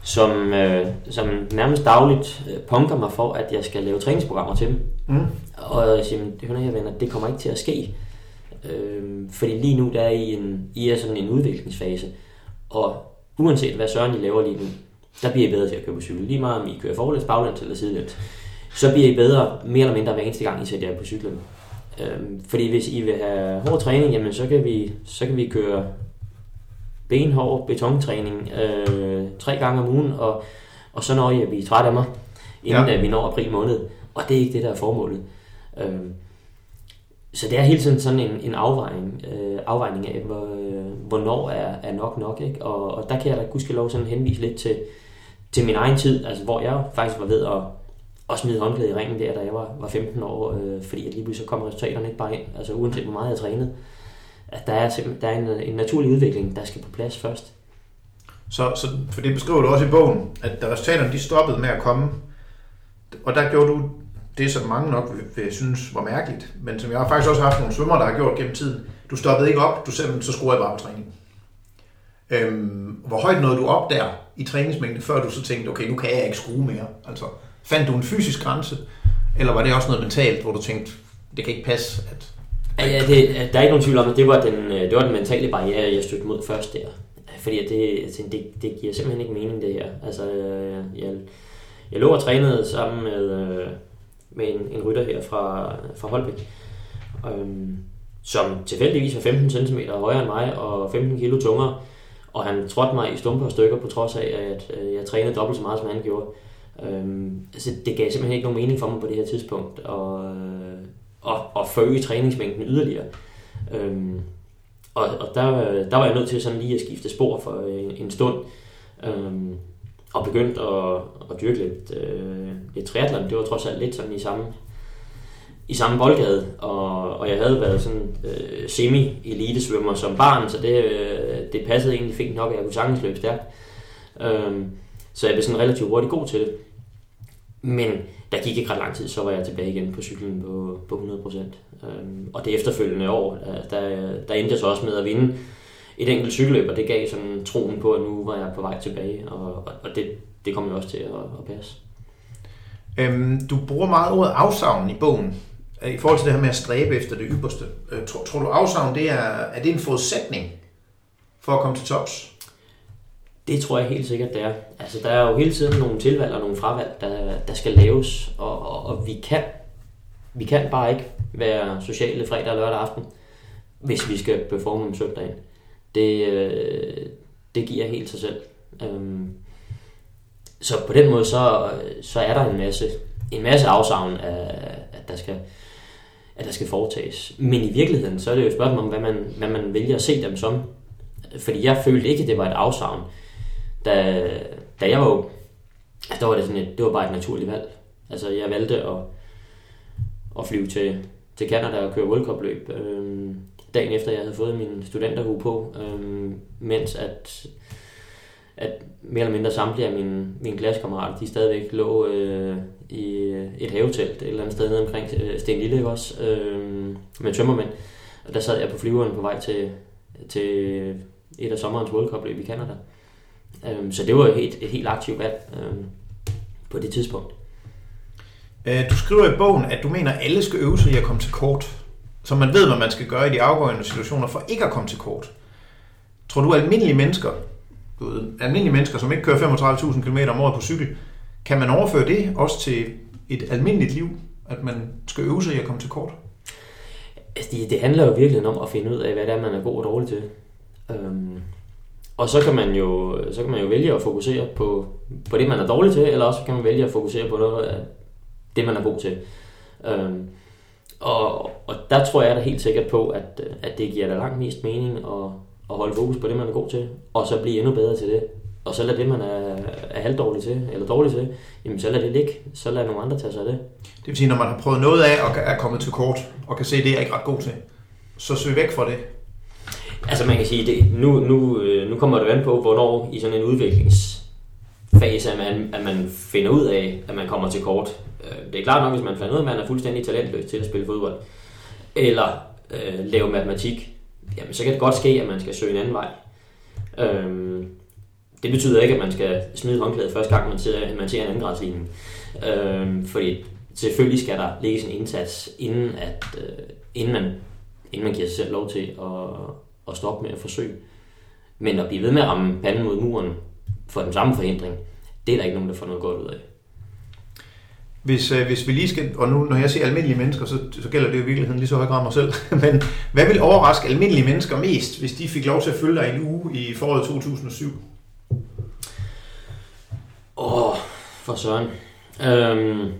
som, øh, som nærmest dagligt øh, punker mig for, at jeg skal lave træningsprogrammer til dem. Mm. Og jeg siger, det her venner, det kommer ikke til at ske. Øh, fordi lige nu der er I, en, I er sådan en udviklingsfase. Og uanset hvad Søren I laver lige nu, der bliver I bedre til at køre på cykel. Lige meget om I kører forlæns, baglæns eller sidelæns. Så bliver I bedre mere eller mindre hver eneste gang, I sætter jer på cyklen. Øh, fordi hvis I vil have hård træning, jamen så kan vi, så kan vi køre benhård betontræning øh, tre gange om ugen, og, og så når jeg bliver træt af mig, inden ja. vi når april måned. Og det er ikke det, der er formålet. Øh, så det er hele tiden sådan en, en afvejning, øh, afvejning af, hvor, øh, hvornår er, er nok nok. Ikke? Og, og der kan jeg da gudskelov sådan henvise lidt til, til min egen tid, altså hvor jeg faktisk var ved at, at smide håndklæde i ringen der, da jeg var, var 15 år, øh, fordi at lige pludselig så kom resultaterne ikke bare ind, altså uanset hvor meget jeg trænede at der er, der er en, en naturlig udvikling, der skal på plads først. Så, så for det beskriver du også i bogen, at da resultaterne de stoppede med at komme, og der gjorde du det, som mange nok vil, vil synes var mærkeligt, men som jeg har faktisk også haft nogle svømmer, der har gjort gennem tiden. Du stoppede ikke op, du simpelthen så skruede bare på træning. Øhm, hvor højt nåede du op der i træningsmængde, før du så tænkte, okay, nu kan jeg ikke skrue mere? Altså, fandt du en fysisk grænse, eller var det også noget mentalt, hvor du tænkte, det kan ikke passe, at Ja, ja det, der er ikke nogen tvivl om, at det var den, øh, det var den mentale barriere, jeg stødte mod først der. Fordi det, altså, det, det giver simpelthen ikke mening, det her. Altså, øh, jeg, jeg lå og trænede sammen med, øh, med en, en rytter her fra, fra Holbæk, øhm, som tilfældigvis var 15 cm højere end mig og 15 kg tungere. Og han trådte mig i stumper og stykker på trods af, at øh, jeg trænede dobbelt så meget, som han gjorde. Øhm, altså, det gav simpelthen ikke nogen mening for mig på det her tidspunkt at, øh, at, at forøge træningsmængden yderligere. Øhm, og og der, der var jeg nødt til sådan lige at skifte spor for en, en stund. Øhm, og begyndt at, at dyrke lidt, øh, lidt triathlon. Det var trods alt lidt sådan i samme, i samme boldgade, og, og jeg havde været sådan øh, semi-elite-svømmer som barn, så det, øh, det passede egentlig fint nok, at jeg kunne sagtens løbe stærkt. Øhm, så jeg blev sådan relativt hurtigt god til det. Men der gik ikke ret lang tid, så var jeg tilbage igen på cyklen på, på 100%. Øhm, og det efterfølgende år, der, der endte jeg så også med at vinde et enkelt cykelløb, og det gav sådan troen på, at nu var jeg på vej tilbage, og, og det, det kom jo også til at, at passe. Øhm, du bruger meget ordet afsavn i bogen, Øh, i forhold til det her med at stræbe efter det ypperste. Øh, tror, tror du afsavn, det er, er det en forudsætning for at komme til tops? Det tror jeg helt sikkert, det er. Altså, der er jo hele tiden nogle tilvalg og nogle fravalg, der, der skal laves, og, og, og vi kan vi kan bare ikke være sociale fredag og lørdag aften, hvis vi skal performe om søndagen. Det, øh, det giver helt sig selv. Øhm, så på den måde, så, så er der en masse, en masse afsavn, af, at der skal, at der skal foretages. Men i virkeligheden, så er det jo et spørgsmål om, hvad man, hvad man vælger at se dem som. Fordi jeg følte ikke, at det var et afsavn. Da, da jeg var ung, altså, der var det, sådan et, det var bare et naturligt valg. Altså, jeg valgte at, at flyve til, til Canada og køre World Cup løb. Øhm, dagen efter jeg havde fået min studenterhue på, øhm, mens at, at mere eller mindre samtlige af mine, mine klassekammerater, de stadigvæk lå øh, i et havetelt et eller andet sted nede omkring øh, Sten Lille også, øh, med tømmermænd. Og der sad jeg på flyveren på vej til, til et af sommerens World Cup løb i Canada. Øh, så det var et, et, et helt aktivt valg øh, på det tidspunkt. Øh, du skriver i bogen, at du mener, at alle skal øve sig i at komme til kort så man ved, hvad man skal gøre i de afgørende situationer for ikke at komme til kort. Tror du, at almindelige mennesker, du ved, almindelige mennesker, som ikke kører 35.000 km om året på cykel, kan man overføre det også til et almindeligt liv, at man skal øve sig i at komme til kort? Altså, det, det handler jo virkelig om at finde ud af, hvad det er, man er god og dårlig til. Øhm, og så kan, man jo, så kan man jo vælge at fokusere på, på det, man er dårlig til, eller også kan man vælge at fokusere på noget af det, man er god til. Øhm, og, og der tror jeg da helt sikkert på, at, at det giver da langt mest mening at, at holde fokus på det, man er god til, og så blive endnu bedre til det. Og så lad det, man er, er halvdårlig til, eller dårlig til, jamen så lad det ligge. Så lad nogle andre tage sig af det. Det vil sige, når man har prøvet noget af og er kommet til kort, og kan se, at det er ikke ret god til, så søg væk fra det. Altså man kan sige, det, nu, nu, øh, nu kommer det an på, hvornår i sådan en udviklingsfase, at man, at man finder ud af, at man kommer til kort. Øh, det er klart nok, hvis man finder ud af, at man er fuldstændig talentløs til at spille fodbold, eller øh, lave matematik, jamen så kan det godt ske, at man skal søge en anden vej. Øh, det betyder ikke, at man skal smide håndklædet første gang, man ser, man ser en andengradsligning. Øh, fordi selvfølgelig skal der lægges en indsats, inden, at, øh, inden, man, inden man giver sig selv lov til at, at stoppe med at forsøge. Men at blive ved med at ramme panden mod muren for den samme forhindring, det er der ikke nogen, der får noget godt ud af. Hvis, øh, hvis vi lige skal, og nu når jeg siger almindelige mennesker, så, så gælder det jo i virkeligheden lige så høj grad mig selv, men hvad vil overraske almindelige mennesker mest, hvis de fik lov til at følge dig en uge i foråret 2007? Åh, oh, for søren. Øhm,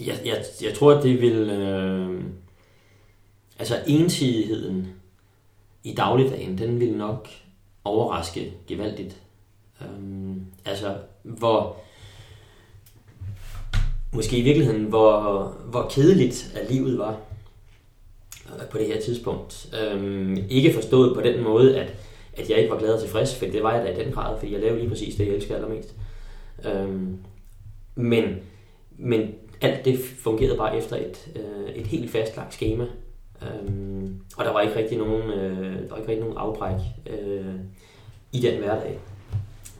jeg, jeg, jeg tror, at det vil... Øh, altså ensidigheden i dagligdagen, den vil nok overraske gevaldigt. Øhm, altså, hvor måske i virkeligheden, hvor, hvor kedeligt at livet var øh, på det her tidspunkt. Øhm, ikke forstået på den måde, at, at jeg ikke var glad og tilfreds, for det var jeg da i den grad, fordi jeg lavede lige præcis det, jeg elsker allermest. Øhm, men, men alt det fungerede bare efter et, øh, et helt fastlagt schema. Øhm, og der var ikke rigtig nogen, øh, der var ikke rigtig nogen afbræk øh, i den hverdag.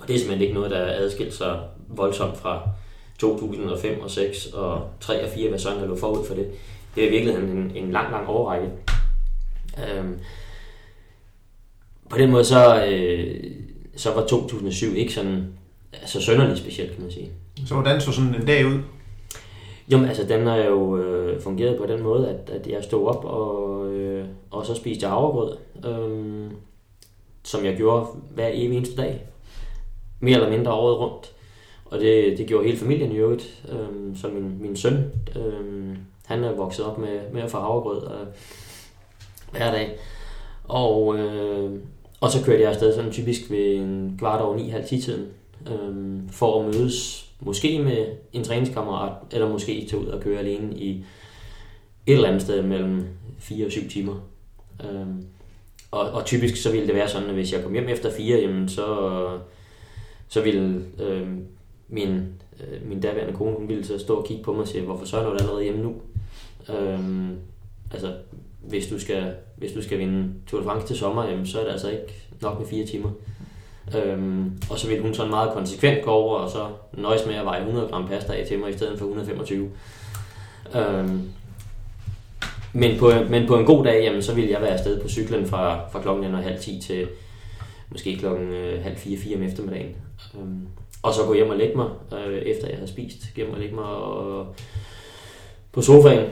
Og det er simpelthen ikke noget, der adskilte sig voldsomt fra, 2005 og 6 og 3 og 4, hvad sådan der lå forud for det. Det er i virkeligheden en, en lang, lang overrække. Øhm, på den måde så, øh, så var 2007 ikke sådan altså sønderligt specielt, kan man sige. Så hvordan så sådan en dag ud? Jo, men altså den har jo øh, fungeret på den måde, at, at jeg stod op og, øh, og så spiste jeg havregrød, øh, som jeg gjorde hver evig eneste dag. Mere eller mindre året rundt. Og det, det gjorde hele familien i øvrigt. Øh, så min, min søn, øh, han er vokset op med, med at få havregrød øh, hver dag. Og, øh, og så kørte jeg afsted sådan typisk ved en kvart over ni, halv tiden, øh, for at mødes måske med en træningskammerat, eller måske tage ud og køre alene i et eller andet sted mellem 4 og 7 timer. Øh, og, og typisk så ville det være sådan, at hvis jeg kom hjem efter 4, jamen så, så ville øh, min, øh, min daværende kone, hun ville så stå og kigge på mig og sige, hvorfor så er du allerede hjemme nu? Øh, altså, hvis du skal, hvis du skal vinde Tour de France til sommer, jamen, så er det altså ikke nok med fire timer. Øhm, og så vil hun sådan meget konsekvent gå over og så nøjes med at veje 100 gram pasta af til mig i stedet for 125. Øhm, men, på, men på en god dag, jamen, så vil jeg være afsted på cyklen fra, fra klokken halv 10 til måske klokken øh, halv 4-4 om eftermiddagen. Øhm, og så gå hjem og lægge mig, øh, efter jeg har spist. Hjem og lægge mig og, på sofaen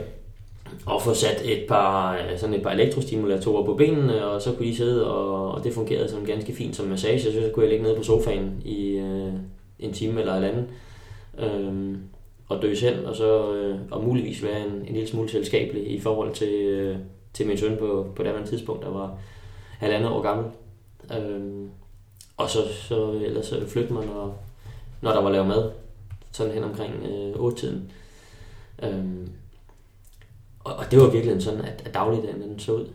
og få sat et par, øh, sådan et par elektrostimulatorer på benene, og så kunne de sidde, og, og det fungerede sådan ganske fint som massage, så, så kunne jeg ligge nede på sofaen i øh, en time eller et andet, øh, og dø selv, og så øh, og muligvis være en, en lille smule selskabelig i forhold til, øh, til min søn på, på det andet tidspunkt, der var halvandet år gammel. Øh, og så, så ellers så flytte mig, når, når der var lavet mad, sådan hen omkring øh, 8-tiden. Øh, og, og det var virkelig sådan, at, at dagligdagen den så ud.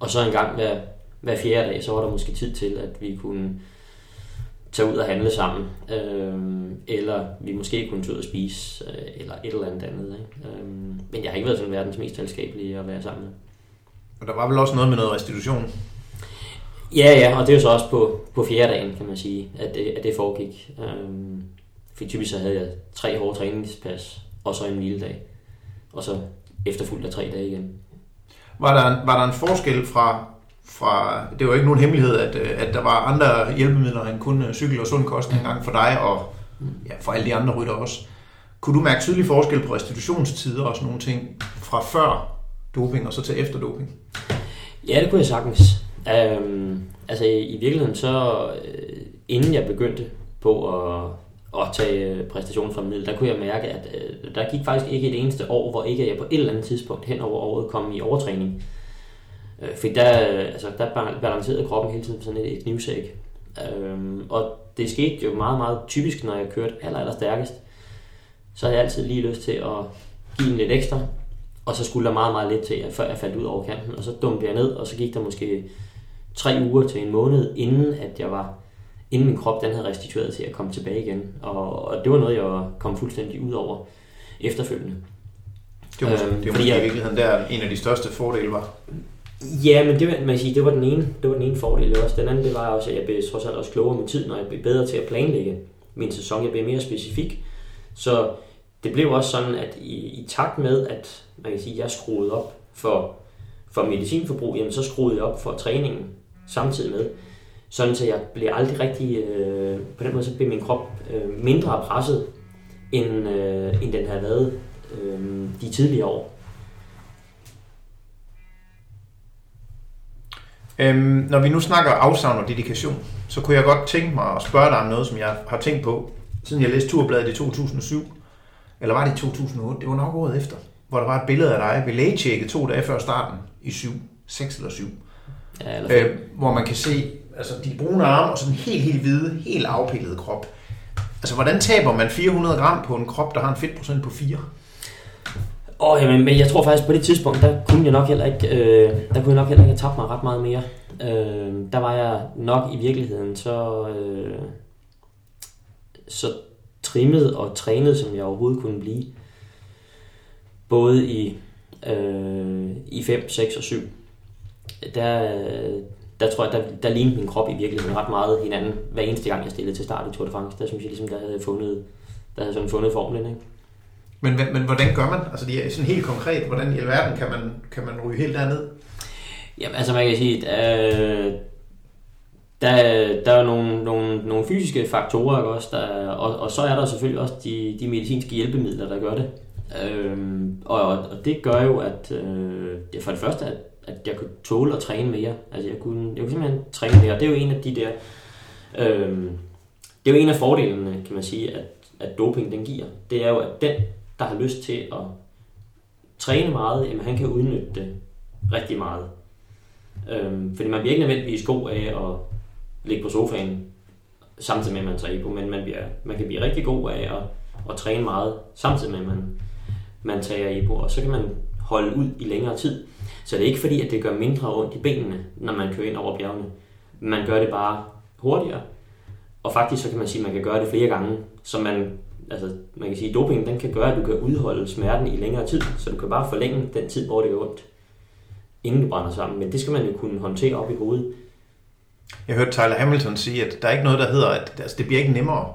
Og så en gang hver, hver fjerde dag, så var der måske tid til, at vi kunne tage ud og handle sammen. Øh, eller vi måske kunne tage ud og spise, øh, eller et eller andet andet. Ikke? Øh, men jeg har ikke været sådan verdens mest selskabelige at være sammen med. Og der var vel også noget med noget restitution? Ja, ja, og det er jo så også på, på fjerde dagen, kan man sige, at det, at det foregik. Øhm, for typisk så havde jeg tre hårde træningspas, og så en hviledag. Og så efterfulgt af tre dage igen. Var der, var der en forskel fra, fra, det var ikke nogen hemmelighed, at, at der var andre hjælpemidler end kun cykel og sund kost engang for dig, og ja, for alle de andre rytter også. Kunne du mærke tydelig forskel på restitutionstider og sådan nogle ting fra før doping og så til efter doping? Ja, det kunne jeg sagtens. Øhm, altså i, i virkeligheden så, øh, inden jeg begyndte på at at tage øh, præstationen fra middel, der kunne jeg mærke, at øh, der gik faktisk ikke et eneste år, hvor ikke jeg på et eller andet tidspunkt hen over året kom i overtræning. Øh, for der, øh, altså, der balancerede kroppen hele tiden sådan et, et knivsæk. Øh, og det skete jo meget, meget typisk, når jeg kørte aller, aller stærkest. Så havde jeg altid lige lyst til at give en lidt ekstra, og så skulle der meget, meget lidt til, før jeg faldt ud over kanten. Og så dumpede jeg ned, og så gik der måske tre uger til en måned, inden at jeg var inden min krop den havde restitueret til at komme tilbage igen. Og, og det var noget, jeg kom fuldstændig ud over efterfølgende. Det var, øhm, det var fordi jeg, i virkeligheden der en af de største fordele var? Ja, men det, man sige, det var den ene, det var den ene fordel. Også. Den anden det var også, at jeg blev trods alt også klogere med tid, når jeg blev bedre til at planlægge min sæson. Jeg blev mere specifik. Så det blev også sådan, at i, i takt med, at man kan sige, jeg skruede op for, for medicinforbrug, jamen så skruede jeg op for træningen samtidig med. Sådan så jeg blev aldrig rigtig, øh, på den måde så blev min krop øh, mindre presset, end, øh, end den havde været øh, de tidligere år. Øhm, når vi nu snakker afsavn og dedikation, så kunne jeg godt tænke mig at spørge dig om noget, som jeg har tænkt på, siden jeg læste Turbladet i 2007, eller var det i 2008, det var nok året efter, hvor der var et billede af dig ved lægetjekket to dage før starten i 7, 6 eller 7. Ja, eller øh, hvor man kan se altså de brune arme og sådan en helt, helt hvide, helt afpillet krop. Altså, hvordan taber man 400 gram på en krop, der har en fedtprocent på 4? Åh, oh, jamen, men jeg tror faktisk på det tidspunkt, der kunne jeg nok heller ikke, øh, der kunne jeg nok heller ikke have tabt mig ret meget mere. Øh, der var jeg nok i virkeligheden så, øh, så trimmet og trænet, som jeg overhovedet kunne blive. Både i, øh, i 5, 6 og 7. Der, der tror jeg, der, der lignede min krop i virkeligheden ret meget hinanden, hver eneste gang jeg stillede til start i Tour de France. Der synes jeg ligesom, der havde fundet, der havde sådan fundet formlen, ikke? Men, men, men hvordan gør man? Altså det er sådan helt konkret, hvordan i alverden kan man, kan man ryge helt derned? Jamen, altså man kan sige, at øh, der, der er nogle, nogle, nogle fysiske faktorer, ikke også? Der, og, og så er der selvfølgelig også de, de medicinske hjælpemidler, der gør det. Øhm, og, og det gør jo, at øh, for det første, at, at jeg kunne tåle at træne mere. Altså jeg kunne, jeg kunne simpelthen træne mere. Det er jo en af de der... Øh, det er jo en af fordelene, kan man sige, at, at doping den giver. Det er jo, at den, der har lyst til at træne meget, jamen han kan udnytte det rigtig meget. Øhm, fordi man bliver ikke nødvendigvis god af at ligge på sofaen, samtidig med, at man træner på, men man, bliver, man kan blive rigtig god af at, at træne meget, samtidig med, at man, man tager i på, og så kan man holde ud i længere tid. Så det er ikke fordi, at det gør mindre ondt i benene, når man kører ind over bjergene. Man gør det bare hurtigere. Og faktisk så kan man sige, at man kan gøre det flere gange, så man, altså, man kan sige, at doping den kan gøre, at du kan udholde smerten i længere tid, så du kan bare forlænge den tid, hvor det er ondt, inden du brænder sammen. Men det skal man jo kunne håndtere op i hovedet. Jeg hørte Tyler Hamilton sige, at der er ikke noget, der hedder, at altså, det bliver ikke nemmere.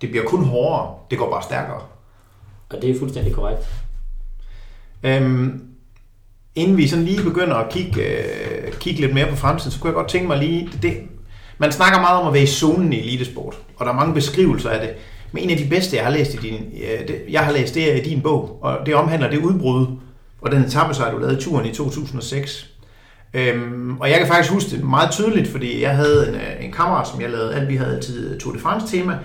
Det bliver kun hårdere. Det går bare stærkere. Og det er fuldstændig korrekt. Øhm, inden vi sådan lige begynder at kigge, øh, kigge lidt mere på fremtiden, så kunne jeg godt tænke mig lige... Det, man snakker meget om at være i zonen i elitesport, og der er mange beskrivelser af det. Men en af de bedste, jeg har læst i din, øh, det, jeg har læst, det er i din bog, og det omhandler det udbrud, og den etappesejr, du lavede turen i 2006. Øhm, og jeg kan faktisk huske det meget tydeligt, fordi jeg havde en, øh, en kammerat, som jeg lavede alt, vi havde altid Tour de France tema,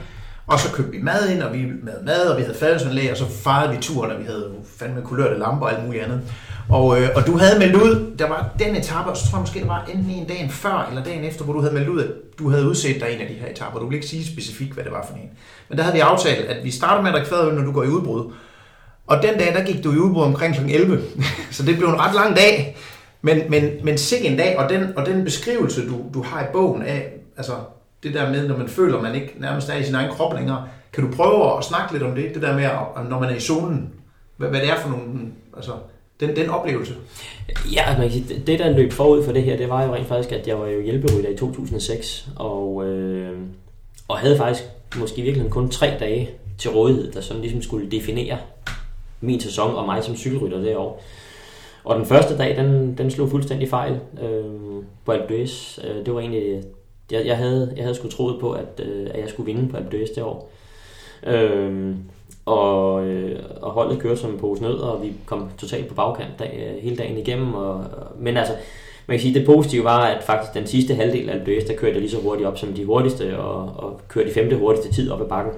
og så købte vi mad ind, og vi havde mad, og vi havde fadelsanlæg, og så fejrede vi turen, og vi havde fandme kulørte lamper og alt muligt andet. Og, øh, og du havde meldt ud, der var den etape, og så tror jeg måske, det var enten en dagen før eller dagen efter, hvor du havde meldt ud, at du havde udset dig en af de her etaper. Du ville ikke sige specifikt, hvad det var for en. Men der havde vi aftalt, at vi starter med at drikke fadøl, når du går i udbrud. Og den dag, der gik du i udbrud omkring kl. 11. så det blev en ret lang dag. Men, men, men sig en dag, og den, og den beskrivelse, du, du har i bogen af, altså det der med, når man føler, man ikke nærmest er i sin egen krop længere, kan du prøve at snakke lidt om det, det der med, når man er i zonen, hvad, hvad det er for nogle, altså den, den oplevelse? Ja, altså, man kan sige, det der løb forud for det her, det var jo rent faktisk, at jeg var jo hjælperytter i 2006, og, øh, og havde faktisk måske virkelig kun tre dage til rådighed, der sådan ligesom skulle definere min sæson og mig som cykelrytter det år. Og den første dag, den, den slog fuldstændig fejl øh, på Alpe d'Huez. Øh, det var egentlig, jeg, jeg, havde, jeg havde sgu troet på, at, øh, at jeg skulle vinde på Alpe d'Huez det år. Øh, og, øh, og holdet kører som en pose ned, og vi kom totalt på bagkant dag, øh, hele dagen igennem. Og, men altså, man kan sige, det positive var, at faktisk den sidste halvdel af Alpe der kørte jeg lige så hurtigt op som de hurtigste, og, og kørte de femte hurtigste tid op ad bakken.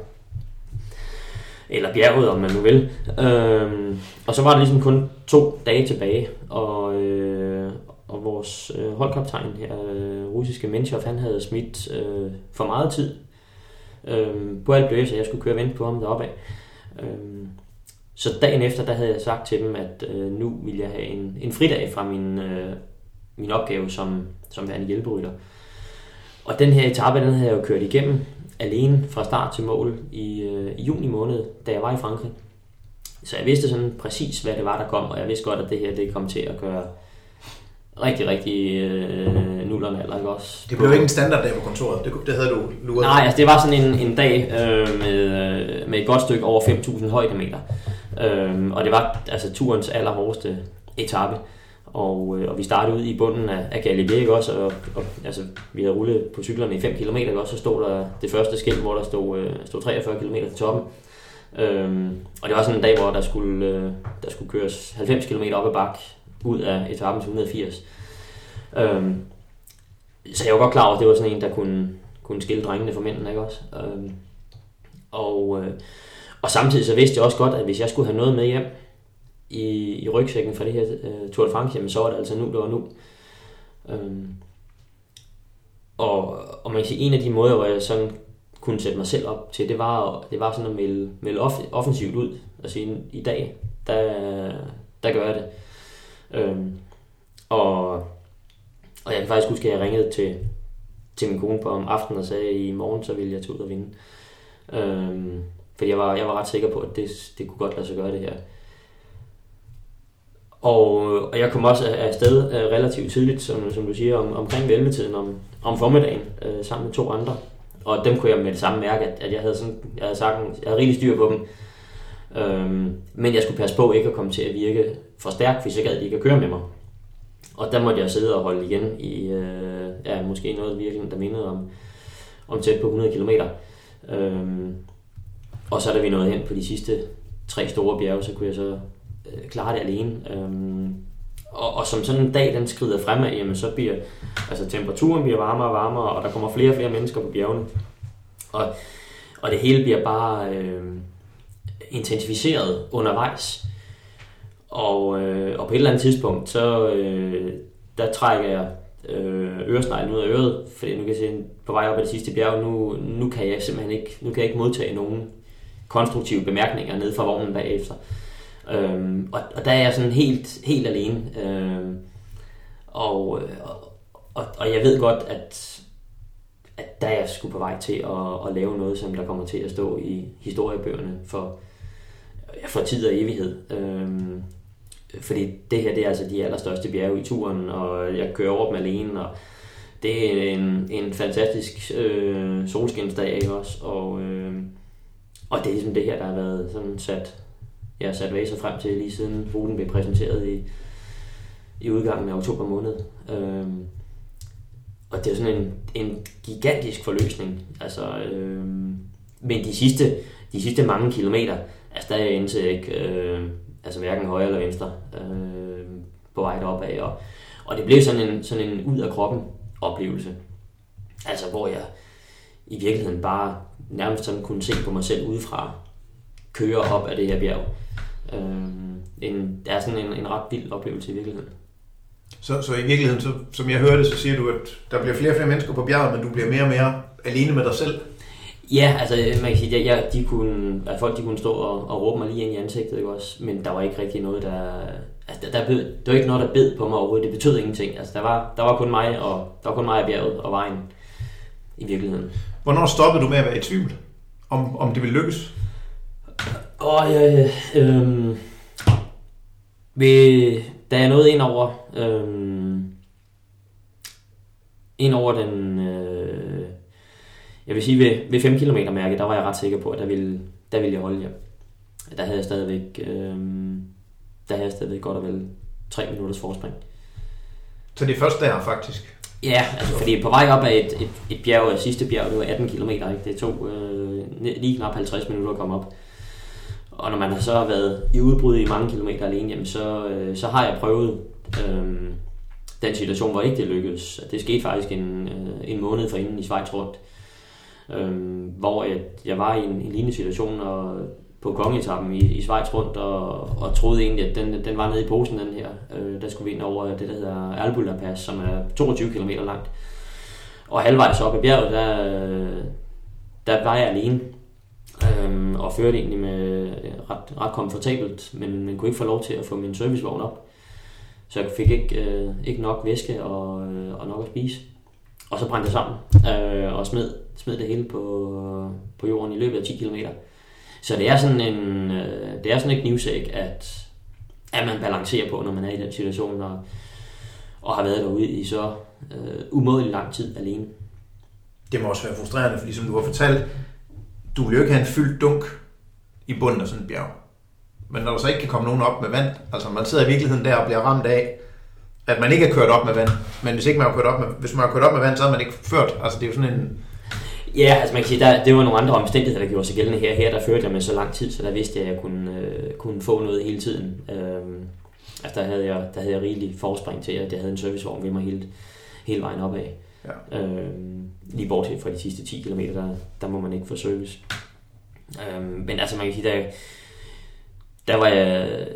Eller bjerget, om man nu vil. Øhm, og så var der ligesom kun to dage tilbage, og, øh, og vores øh, holdkaptajn her, øh, russiske Menchov, han havde smidt øh, for meget tid øh, på Alpe så jeg skulle køre og vente på ham deroppe af. Øhm, så dagen efter, der havde jeg sagt til dem, at øh, nu vil jeg have en, en fridag fra min, øh, min opgave som, som værende hjælperytter. Og den her etape, den havde jeg jo kørt igennem alene fra start til mål i, øh, i juni måned, da jeg var i Frankrig. Så jeg vidste sådan præcis, hvad det var, der kom, og jeg vidste godt, at det her det kom til at gøre rigtig, rigtig øh, nullerne eller ikke også? Det blev ikke en standarddag på kontoret, det, det havde du luret Nej, altså det var sådan en, en dag øh, med, øh, med et godt stykke over 5.000 højdemeter. Øh, og det var altså turens allerhårdeste etape. Og, øh, og vi startede ud i bunden af, af Galibier, ikke også? Og, og, altså, vi havde rullet på cyklerne i 5 km, ikke også? Så stod der det første skilt, hvor der stod, øh, stod 43 km til toppen. Øhm, og det var sådan en dag, hvor der skulle, øh, der skulle køres 90 km op ad bak ud af etappen til 180. Øhm, så jeg var godt klar over, at det var sådan en, der kunne, kunne skille drengene fra mændene, ikke også? Øhm, og, øh, og samtidig så vidste jeg også godt, at hvis jeg skulle have noget med hjem i, i rygsækken fra det her øh, Tour de France, jamen, så var det altså nu, det var nu. Øhm, og, og man kan sige, en af de måder, hvor jeg sådan kunne sætte mig selv op til, det var, det var sådan at melde, melde offensivt ud og sige, i dag, der, der gør jeg det. Øhm, og, og jeg kan faktisk huske, at jeg ringede til, til min kone på om aftenen og sagde, at i morgen så ville jeg tage ud og vinde. Øhm, fordi jeg var, jeg var ret sikker på, at det, det kunne godt lade sig gøre det her. Og, og jeg kom også afsted øh, relativt tidligt, som, som du siger, om, omkring velvetiden om, om formiddagen, øh, sammen med to andre. Og dem kunne jeg med det samme mærke, at, at jeg havde, sådan, jeg havde sagt, jeg havde rigtig styr på dem. Øhm, men jeg skulle passe på ikke at komme til at virke for stærk, hvis jeg gad ikke at køre med mig. og der måtte jeg sidde og holde igen i øh, ja, måske noget virkelig, der mindede om, om tæt på 100 km. Øhm, og så da vi nåede hen på de sidste tre store bjerge, så kunne jeg så øh, klare det alene. Øhm, og, og som sådan en dag, den skrider fremad, jamen så bliver altså temperaturen bliver varmere og varmere, og der kommer flere og flere mennesker på bjergene. Og, og det hele bliver bare øh, intensiveret undervejs. Og, øh, og på et eller andet tidspunkt, så øh, der trækker jeg øh, øresneglen ud af øret, fordi nu kan jeg se, på vej op ad det sidste bjerg, nu, nu kan jeg simpelthen ikke, nu kan jeg ikke modtage nogen konstruktive bemærkninger ned fra vognen bagefter. Øhm, og, og der er jeg sådan helt, helt alene. Øhm, og, og, og, og jeg ved godt, at, at der er jeg sgu på vej til at, at lave noget, som der kommer til at stå i historiebøgerne for, for tid og evighed. Øhm, fordi det her det er altså de allerstørste bjerge i turen, og jeg kører over dem alene, og det er en, en fantastisk øh, solskinsdag, også? Og, øh, og det er ligesom det her, der har været sådan sat, jeg har sat vaser frem til lige siden ruten blev præsenteret i, i udgangen af oktober måned. Øh, og det er sådan en, en gigantisk forløsning. Altså, øh, men de sidste, de sidste mange kilometer, altså der er jeg indtil ikke, øh, altså hverken højre eller venstre, øh, på vej deroppe af. Og, og det blev sådan en, sådan en ud af kroppen oplevelse. Altså hvor jeg i virkeligheden bare nærmest sådan kunne se på mig selv udefra, køre op af det her bjerg. Øh, en, det er sådan en, en ret vild oplevelse i virkeligheden. Så, så i virkeligheden, så, som jeg hørte, så siger du, at der bliver flere og flere mennesker på bjerget, men du bliver mere og mere alene med dig selv? Ja, altså man kan sige, at jeg, de kunne, at folk de kunne stå og, og råbe mig lige ind i ansigtet, ikke også? men der var ikke rigtig noget, der... Altså, der, der bed, det var ikke noget, der bed på mig overhovedet. Det betød ingenting. Altså, der, var, der var kun mig og der var kun mig af bjerget og vejen i virkeligheden. Hvornår stoppede du med at være i tvivl, om, om det ville lykkes? Og øh, øh, ved, da jeg nåede ind over, øh, ind over den, øh, jeg vil sige ved, ved 5 km mærke, der var jeg ret sikker på, at der ville, der ville jeg holde hjem. Der havde jeg stadigvæk, øh, der havde jeg stadigvæk godt og vel 3 minutters forspring. Så det er først der faktisk? Ja, altså fordi på vej op af et, et, et bjerg, sidste bjerg, det var 18 km, ikke? det tog øh, lige knap 50 minutter at komme op. Og når man har så har været i udbrud i mange kilometer alene, jamen så, øh, så har jeg prøvet øh, den situation, hvor ikke det lykkedes. Det skete faktisk en, øh, en måned forinden i Schweiz rundt, øh, Øhm, hvor jeg, jeg var i en, en lignende situation og på kongetappen i, i Schweiz rundt, og, og troede egentlig, at den, den var nede i posen, den her. Øh, der skulle vi ind over det, der hedder Albula Pass, som er 22 km langt. Og halvvejs op i bjerget, der, der var jeg alene øhm, og førte egentlig med ret, ret komfortabelt, men, man kunne ikke få lov til at få min servicevogn op. Så jeg fik ikke, øh, ikke nok væske og, øh, og nok at spise. Og så brændte jeg sammen øh, og smed, smed det hele på, på jorden i løbet af 10 km. Så det er sådan en, øh, det er sådan en knivsæk, at, at man balancerer på, når man er i den situation, og, og har været derude i så øh, umådelig lang tid alene. Det må også være frustrerende, fordi som du har fortalt, du vil jo ikke have en fyldt dunk i bunden af sådan et bjerg. Men når der så ikke kan komme nogen op med vand, altså man sidder i virkeligheden der og bliver ramt af, at man ikke er kørt op med vand. Men hvis ikke man har kørt op med, hvis man har kørt op med vand, så er man ikke ført. Altså det er jo sådan en... Ja, altså man kan sige, der, det var nogle andre omstændigheder, der gjorde sig gældende her. Her der førte jeg med så lang tid, så der vidste jeg, at jeg kunne, øh, kunne få noget hele tiden. Øh, altså der havde, jeg, der havde jeg rigelig forspring til, at jeg havde en servicevogn ved mig hele, hele vejen opad. Ja. Øh, lige bortset fra de sidste 10 km, der, der må man ikke få service. Øh, men altså man kan sige, der, der var jeg...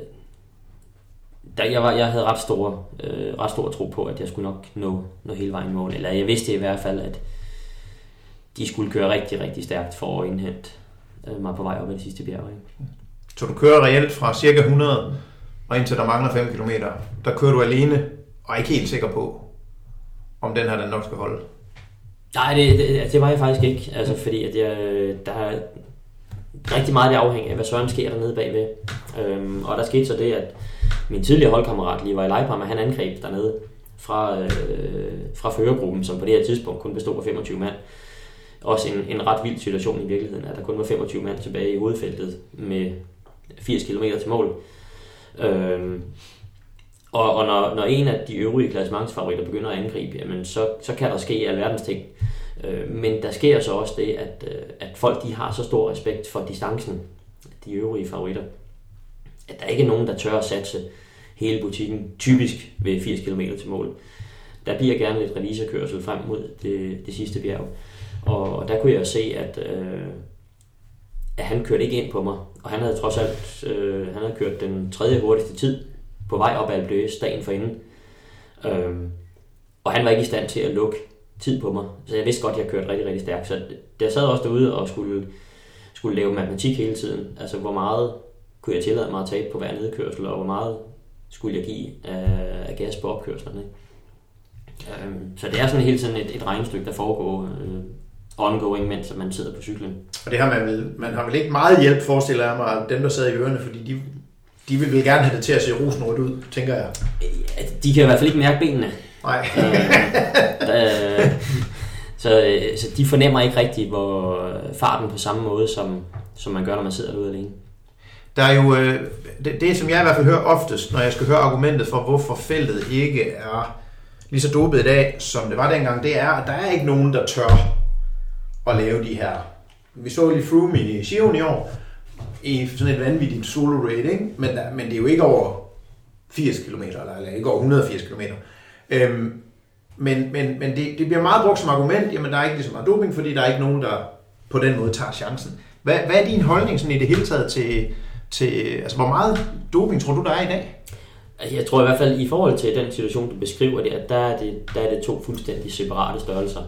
Der, jeg, var, jeg havde ret stor, øh, ret stor tro på, at jeg skulle nok nå, nå hele vejen mål. Eller jeg vidste i hvert fald, at de skulle køre rigtig, rigtig stærkt for at indhente øh, mig på vej op ad det sidste bjerg. Ikke? Så du kører reelt fra cirka 100 og indtil der mangler 5 km. Der kører du alene og er ikke helt sikker på, om den her den nok skal holde? Nej, det, det, det var jeg faktisk ikke. Altså, fordi at jeg, der er rigtig meget det afhænger af, hvad Søren sker dernede bagved. Øhm, og der skete så det, at min tidligere holdkammerat, Levi Leiphammer, han angreb dernede fra, øh, fra førergruppen, som på det her tidspunkt kun bestod af 25 mand. Også en, en ret vild situation i virkeligheden, at der kun var 25 mand tilbage i hovedfeltet med 80 km til mål. Øhm, Og, og når, når en af de øvrige klassementsfavoritter begynder at angribe, jamen så, så kan der ske alverdens ting. Øh, men der sker så også det, at, øh, at folk de har så stor respekt for distancen, de øvrige favoritter, at der ikke er nogen, der tør at satse hele butikken, typisk ved 80 km til mål. Der bliver gerne lidt revisorkørsel frem mod det, det sidste bjerg. Og, og der kunne jeg se, at, øh, at han kørte ikke ind på mig. Og han havde trods alt øh, han havde kørt den tredje hurtigste tid på vej op ad Alpe dagen forinden. Øh, og han var ikke i stand til at lukke tid på mig. Så jeg vidste godt, at jeg kørte rigtig, rigtig stærkt. Så jeg sad også derude og skulle, skulle lave matematik hele tiden. Altså, hvor meget kunne jeg tillade mig at tabe på hver nedkørsel, og hvor meget skulle jeg give af, af gas på opkørslerne. Um, så det er sådan hele tiden et, et regnestykke, der foregår uh, ongoing, mens man sidder på cyklen. Og det har man vel, man har vel ikke meget hjælp, forestiller jeg mig, dem der sidder i ørerne, fordi de, de vil vel gerne have det til at se rosenrødt ud, tænker jeg. De kan i hvert fald ikke mærke benene. Nej. øh, så, så de fornemmer ikke rigtigt, hvor farten på samme måde, som, som man gør, når man sidder derude alene. Der er jo, øh, det, det som jeg i hvert fald hører oftest, når jeg skal høre argumentet for, hvorfor feltet ikke er lige så dopet i dag, som det var dengang, det er, at der er ikke nogen, der tør at lave de her. Vi så lige Froome i Giron i år, i sådan et vanvittigt solo rating, men, der, men det er jo ikke over 80 km, eller, eller ikke over 180 km. Øhm, men men, men det, det bliver meget brugt som argument, jamen der er ikke lige så meget doping, fordi der er ikke nogen, der på den måde tager chancen. Hvad, hvad er din holdning sådan i det hele taget til, til, altså hvor meget doping tror du, der er i dag? Altså, jeg tror i hvert fald, i forhold til den situation, du beskriver det, at der er det, der er det to fuldstændig separate størrelser.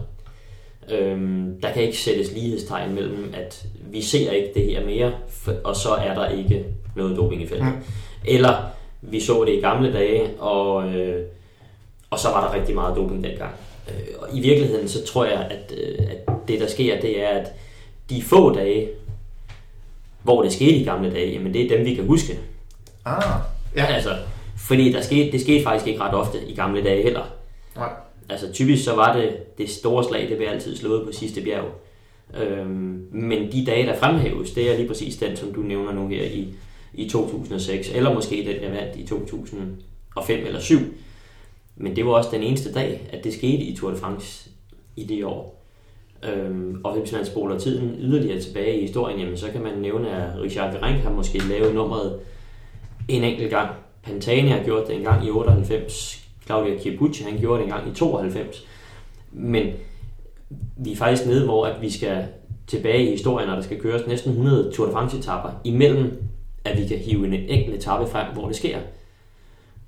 Øhm, der kan ikke sættes lighedstegn mellem, at vi ser ikke det her mere, og så er der ikke noget doping i feltet. Mm. Eller vi så det i gamle dage, og, øh, og så var der rigtig meget doping dengang. Øh, og i virkeligheden, så tror jeg, at, øh, at det der sker, det er, at de få dage, hvor det skete i gamle dage, jamen det er dem, vi kan huske. Ah, ja. Altså, fordi der skete, det skete faktisk ikke ret ofte i gamle dage heller. Nej. Altså typisk så var det det store slag, det blev altid slået på sidste bjerg. Øhm, men de dage, der fremhæves, det er lige præcis den, som du nævner nu her i, i 2006, eller måske den, jeg vandt i 2005 eller 7. Men det var også den eneste dag, at det skete i Tour de France i det år. Øhm, og hvis man spoler tiden yderligere tilbage i historien, jamen, så kan man nævne, at Richard Gerenk har måske lavet nummeret en enkelt gang. Pantani har gjort det en gang i 98. Claudia Kibucci, han gjorde det en gang i 92. Men vi er faktisk nede, hvor at vi skal tilbage i historien, når der skal køres næsten 100 Tour de France-etapper, imellem at vi kan hive en enkelt etape frem, hvor det sker.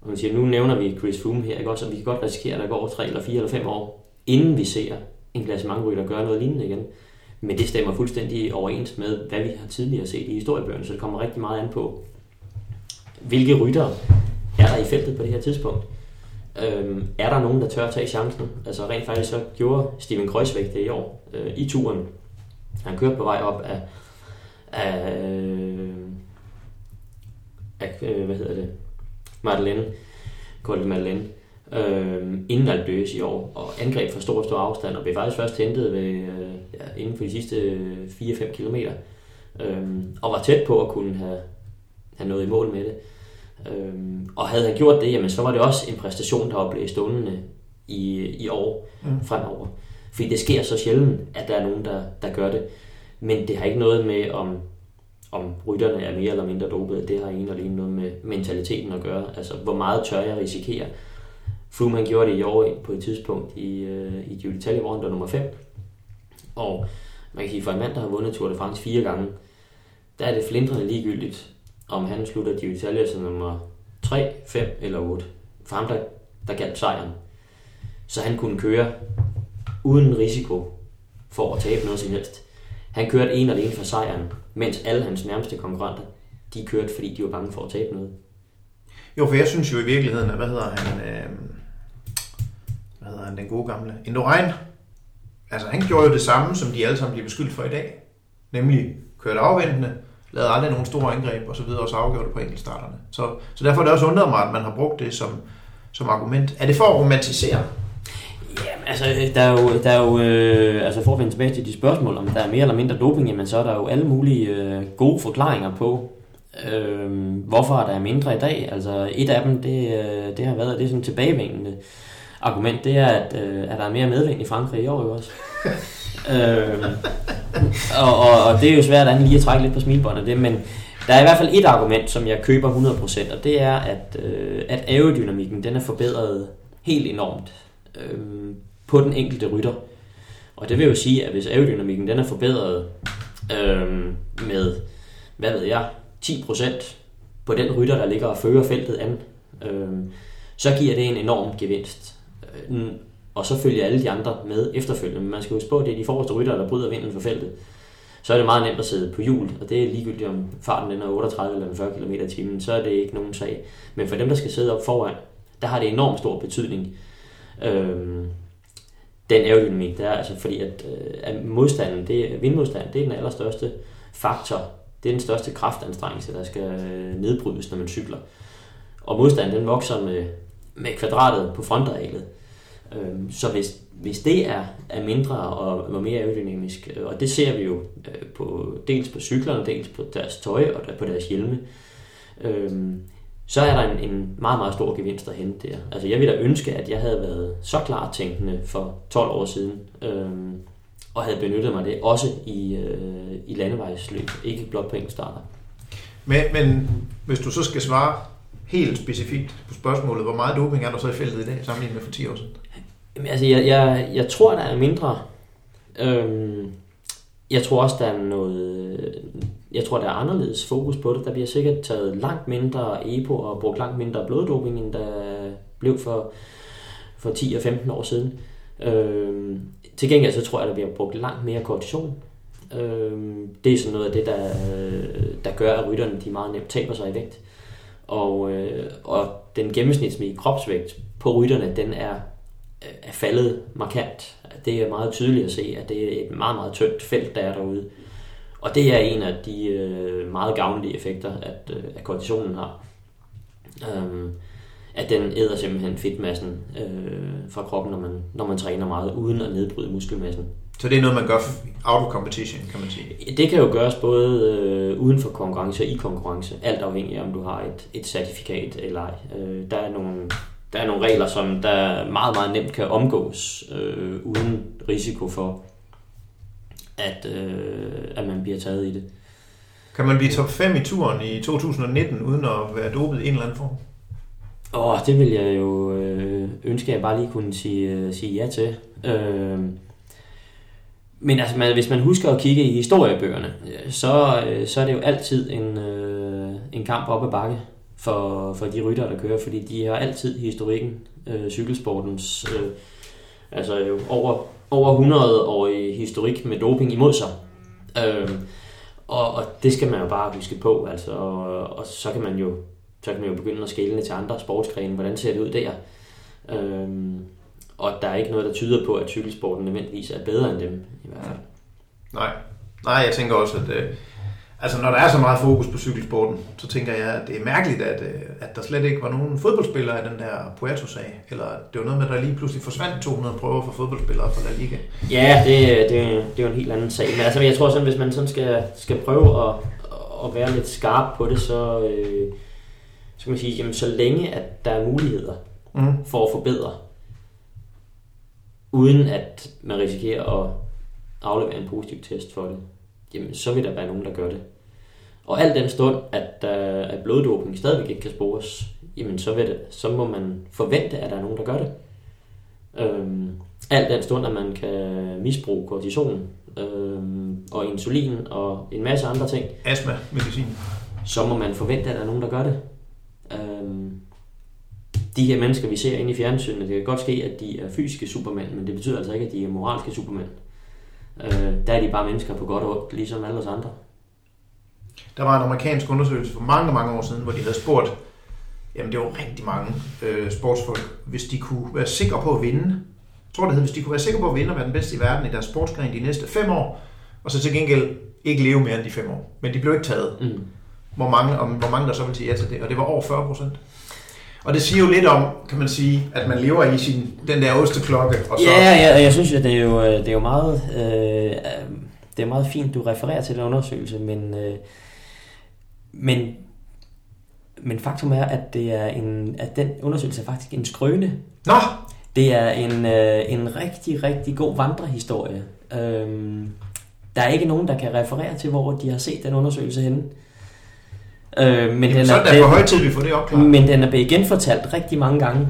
Og man siger, nu nævner vi Chris Froome her, ikke? Også, og vi kan godt risikere, at der går 3 eller 4 eller 5 år, inden vi ser en klassementrytter gøre noget lignende igen. Men det stemmer fuldstændig overens med, hvad vi har tidligere set i historiebøgerne, så det kommer rigtig meget an på, hvilke rytter er der i feltet på det her tidspunkt. Øhm, er der nogen, der tør at tage chancen? Altså rent faktisk så gjorde Steven Kreuzweg det i år øh, i turen. Han kørte på vej op af, af, af øh, hvad hedder det, Madeleine, Col Madeleine, øh, inden Alpe i år, og angreb for stor, stor afstand, og blev faktisk først hentet ved, øh, ja, inden for de sidste 4-5 km, øh, og var tæt på at kunne have, have noget i mål med det. Øh, og havde han gjort det, jamen, så var det også en præstation, der var blevet stående i, i år mm. fremover. Fordi det sker så sjældent, at der er nogen, der, der gør det. Men det har ikke noget med, om, om rytterne er mere eller mindre dopede. Det har en eller anden noget med mentaliteten at gøre. Altså, hvor meget tør jeg risikere? Froome han gjorde det i år på et tidspunkt i, øh, i Giro d'Italia, hvor han var nummer 5. Og man kan sige, for en mand, der har vundet Tour de France fire gange, der er det flindrende ligegyldigt, om han slutter Giro d'Italia som nummer 3, 5 eller 8. For ham, der, der galt sejren. Så han kunne køre uden risiko for at tabe noget som helst. Han kørte en alene for sejren, mens alle hans nærmeste konkurrenter, de kørte, fordi de var bange for at tabe noget. Jo, for jeg synes jo i virkeligheden, at hvad hedder han, øh, hvad hedder han, den gode gamle, Indorein. altså han gjorde jo det samme, som de alle sammen bliver beskyldt for i dag. Nemlig kørte afventende, lavede aldrig nogen store angreb og så videre, og så afgjorde det på enkeltstarterne. Så, så derfor er det også undret mig, at man har brugt det som, som argument. Er det for at romantisere? Jamen, altså, der er jo, der er jo øh, altså for at vende tilbage til de spørgsmål, om der er mere eller mindre doping, jamen, så er der jo alle mulige øh, gode forklaringer på, Øh, hvorfor er der mindre i dag? Altså et af dem, det, øh, det har været, det er sådan tilbagevendende argument, det er, at, øh, at der er mere medvind i Frankrig i år jo også. øh, og, og, og, det er jo svært at lige at trække lidt på smilbåndet det, men der er i hvert fald et argument, som jeg køber 100%, og det er, at, øh, at aerodynamikken den er forbedret helt enormt øh, på den enkelte rytter. Og det vil jo sige, at hvis aerodynamikken den er forbedret øh, med, hvad ved jeg, 10% på den rytter, der ligger og fører feltet an, øh, så giver det en enorm gevinst. Mm. og så følger alle de andre med efterfølgende. Men man skal huske på, at det er de forreste rytter, der bryder vinden for feltet. Så er det meget nemt at sidde på hjul, og det er ligegyldigt om farten den er 38 eller 40 km i timen, så er det ikke nogen sag. Men for dem, der skal sidde op foran, der har det enormt stor betydning. Øhm, den aerodynamik der, altså fordi at, øh, at modstanden, det, vindmodstand, det er den allerstørste faktor. Det er den største kraftanstrengelse, der skal øh, nedbrydes, når man cykler. Og modstanden, den vokser med, med kvadratet på frontarealet. Øh, så hvis, hvis det er, er mindre og, og mere aerodynamisk, øh, og det ser vi jo øh, på, dels på cyklerne, dels på deres tøj og på deres hjelme, øhm, så er der en, en meget, meget stor gevinst at hente der. Altså jeg ville da ønske, at jeg havde været så klar tænkende for 12 år siden, øhm, og havde benyttet mig af det, også i, øh, i landevejsløb, ikke blot på enkeltstarter. Men, men hvis du så skal svare helt specifikt på spørgsmålet, hvor meget doping er der så i feltet i dag, sammenlignet med for 10 år siden? Jamen, altså, jeg, jeg, jeg tror, der er mindre. Øhm, jeg tror også, der er noget... Jeg tror, der er anderledes fokus på det. Der bliver sikkert taget langt mindre EPO og brugt langt mindre bloddoping, end der blev for, for 10 og 15 år siden. Øhm, til gengæld så tror jeg, der bliver brugt langt mere kortison. Øhm, det er sådan noget af det, der, der gør, at rytterne de meget nemt taber sig i vægt. Og, øh, og den gennemsnitlige kropsvægt på rytterne, den er er faldet markant. Det er meget tydeligt at se, at det er et meget, meget tyndt felt, der er derude. Og det er en af de øh, meget gavnlige effekter, at, øh, at konditionen har. Um, at den æder simpelthen fedtmassen øh, fra kroppen, når man, når man træner meget, uden at nedbryde muskelmassen. Så det er noget, man gør out of competition, kan man sige? Det kan jo gøres både øh, uden for konkurrence og i konkurrence, alt afhængig af, om du har et, et certifikat eller ej. Øh, der er nogle der er nogle regler, som der meget, meget nemt kan omgås, øh, uden risiko for, at, øh, at man bliver taget i det. Kan man blive top 5 i turen i 2019, uden at være dopet i en eller anden form? Åh, oh, det vil jeg jo øh, ønske, at jeg bare lige kunne sige, øh, sige ja til. Øh, men altså, man, hvis man husker at kigge i historiebøgerne, så, øh, så er det jo altid en, øh, en kamp op ad bakke for, for de rytter, der kører, fordi de har altid historikken, øh, cykelsportens, øh, altså jo over, over 100 år i historik med doping imod sig. Øh, og, og det skal man jo bare huske på, altså, og, og så kan man jo så kan man jo begynde at skælne til andre sportsgrene. Hvordan ser det ud der? Øh, og der er ikke noget, der tyder på, at cykelsporten nødvendigvis er bedre end dem, i hvert fald. Nej, Nej jeg tænker også, at øh, Altså, når der er så meget fokus på cykelsporten, så tænker jeg, at det er mærkeligt, at, øh, at der slet ikke var nogen fodboldspillere i den der Puerto-sag. Eller det var noget med, at der lige pludselig forsvandt 200 prøver for fodboldspillere fra La Liga. Ja, det, det, det er jo en helt anden sag. Men altså, jeg tror sådan, hvis man sådan skal, skal prøve at, at være lidt skarp på det, så, øh, så kan man sige, jamen så længe at der er muligheder mm. for at forbedre, uden at man risikerer at aflevere en positiv test for det, jamen så vil der være nogen, der gør det. Og alt den stund, at, uh, at bloddoping stadigvæk ikke kan spores, jamen så, vil det, så må man forvente, at der er nogen, der gør det. Øhm, alt den stund, at man kan misbruge kortison øhm, og insulin og en masse andre ting. Astma, medicin. Så må man forvente, at der er nogen, der gør det. Øhm, de her mennesker, vi ser inde i fjernsynet, det kan godt ske, at de er fysiske supermænd, men det betyder altså ikke, at de er moralske supermænd. Øh, der er de bare mennesker på godt og ondt, ligesom alle os andre. Der var en amerikansk undersøgelse for mange, mange år siden, hvor de havde spurgt, jamen det var rigtig mange øh, sportsfolk, hvis de kunne være sikre på at vinde. Jeg tror det hed, hvis de kunne være sikre på at vinde og være den bedste i verden i deres sportsgren de næste fem år, og så til gengæld ikke leve mere end de fem år. Men de blev ikke taget. Mm. Hvor, mange, om, hvor mange der så ville sige ja til det, og det var over 40 procent. Og det siger jo lidt om, kan man sige, at man lever i sin, den der osteklokke. Og så... Ja, ja, jeg synes, at det er jo, øh, det er jo meget, øh, det er meget fint, du refererer til den undersøgelse, men, øh, men Men faktum er, at, det er en, at den undersøgelse er faktisk en skrøne. Nå, Det er en, øh, en rigtig, rigtig god vandrehistorie. Øhm, der er ikke nogen, der kan referere til, hvor de har set den undersøgelse henne. Øh, men, Jamen, den så er er, det på høj tid, vi får det opklaret. men den er blevet genfortalt rigtig mange gange.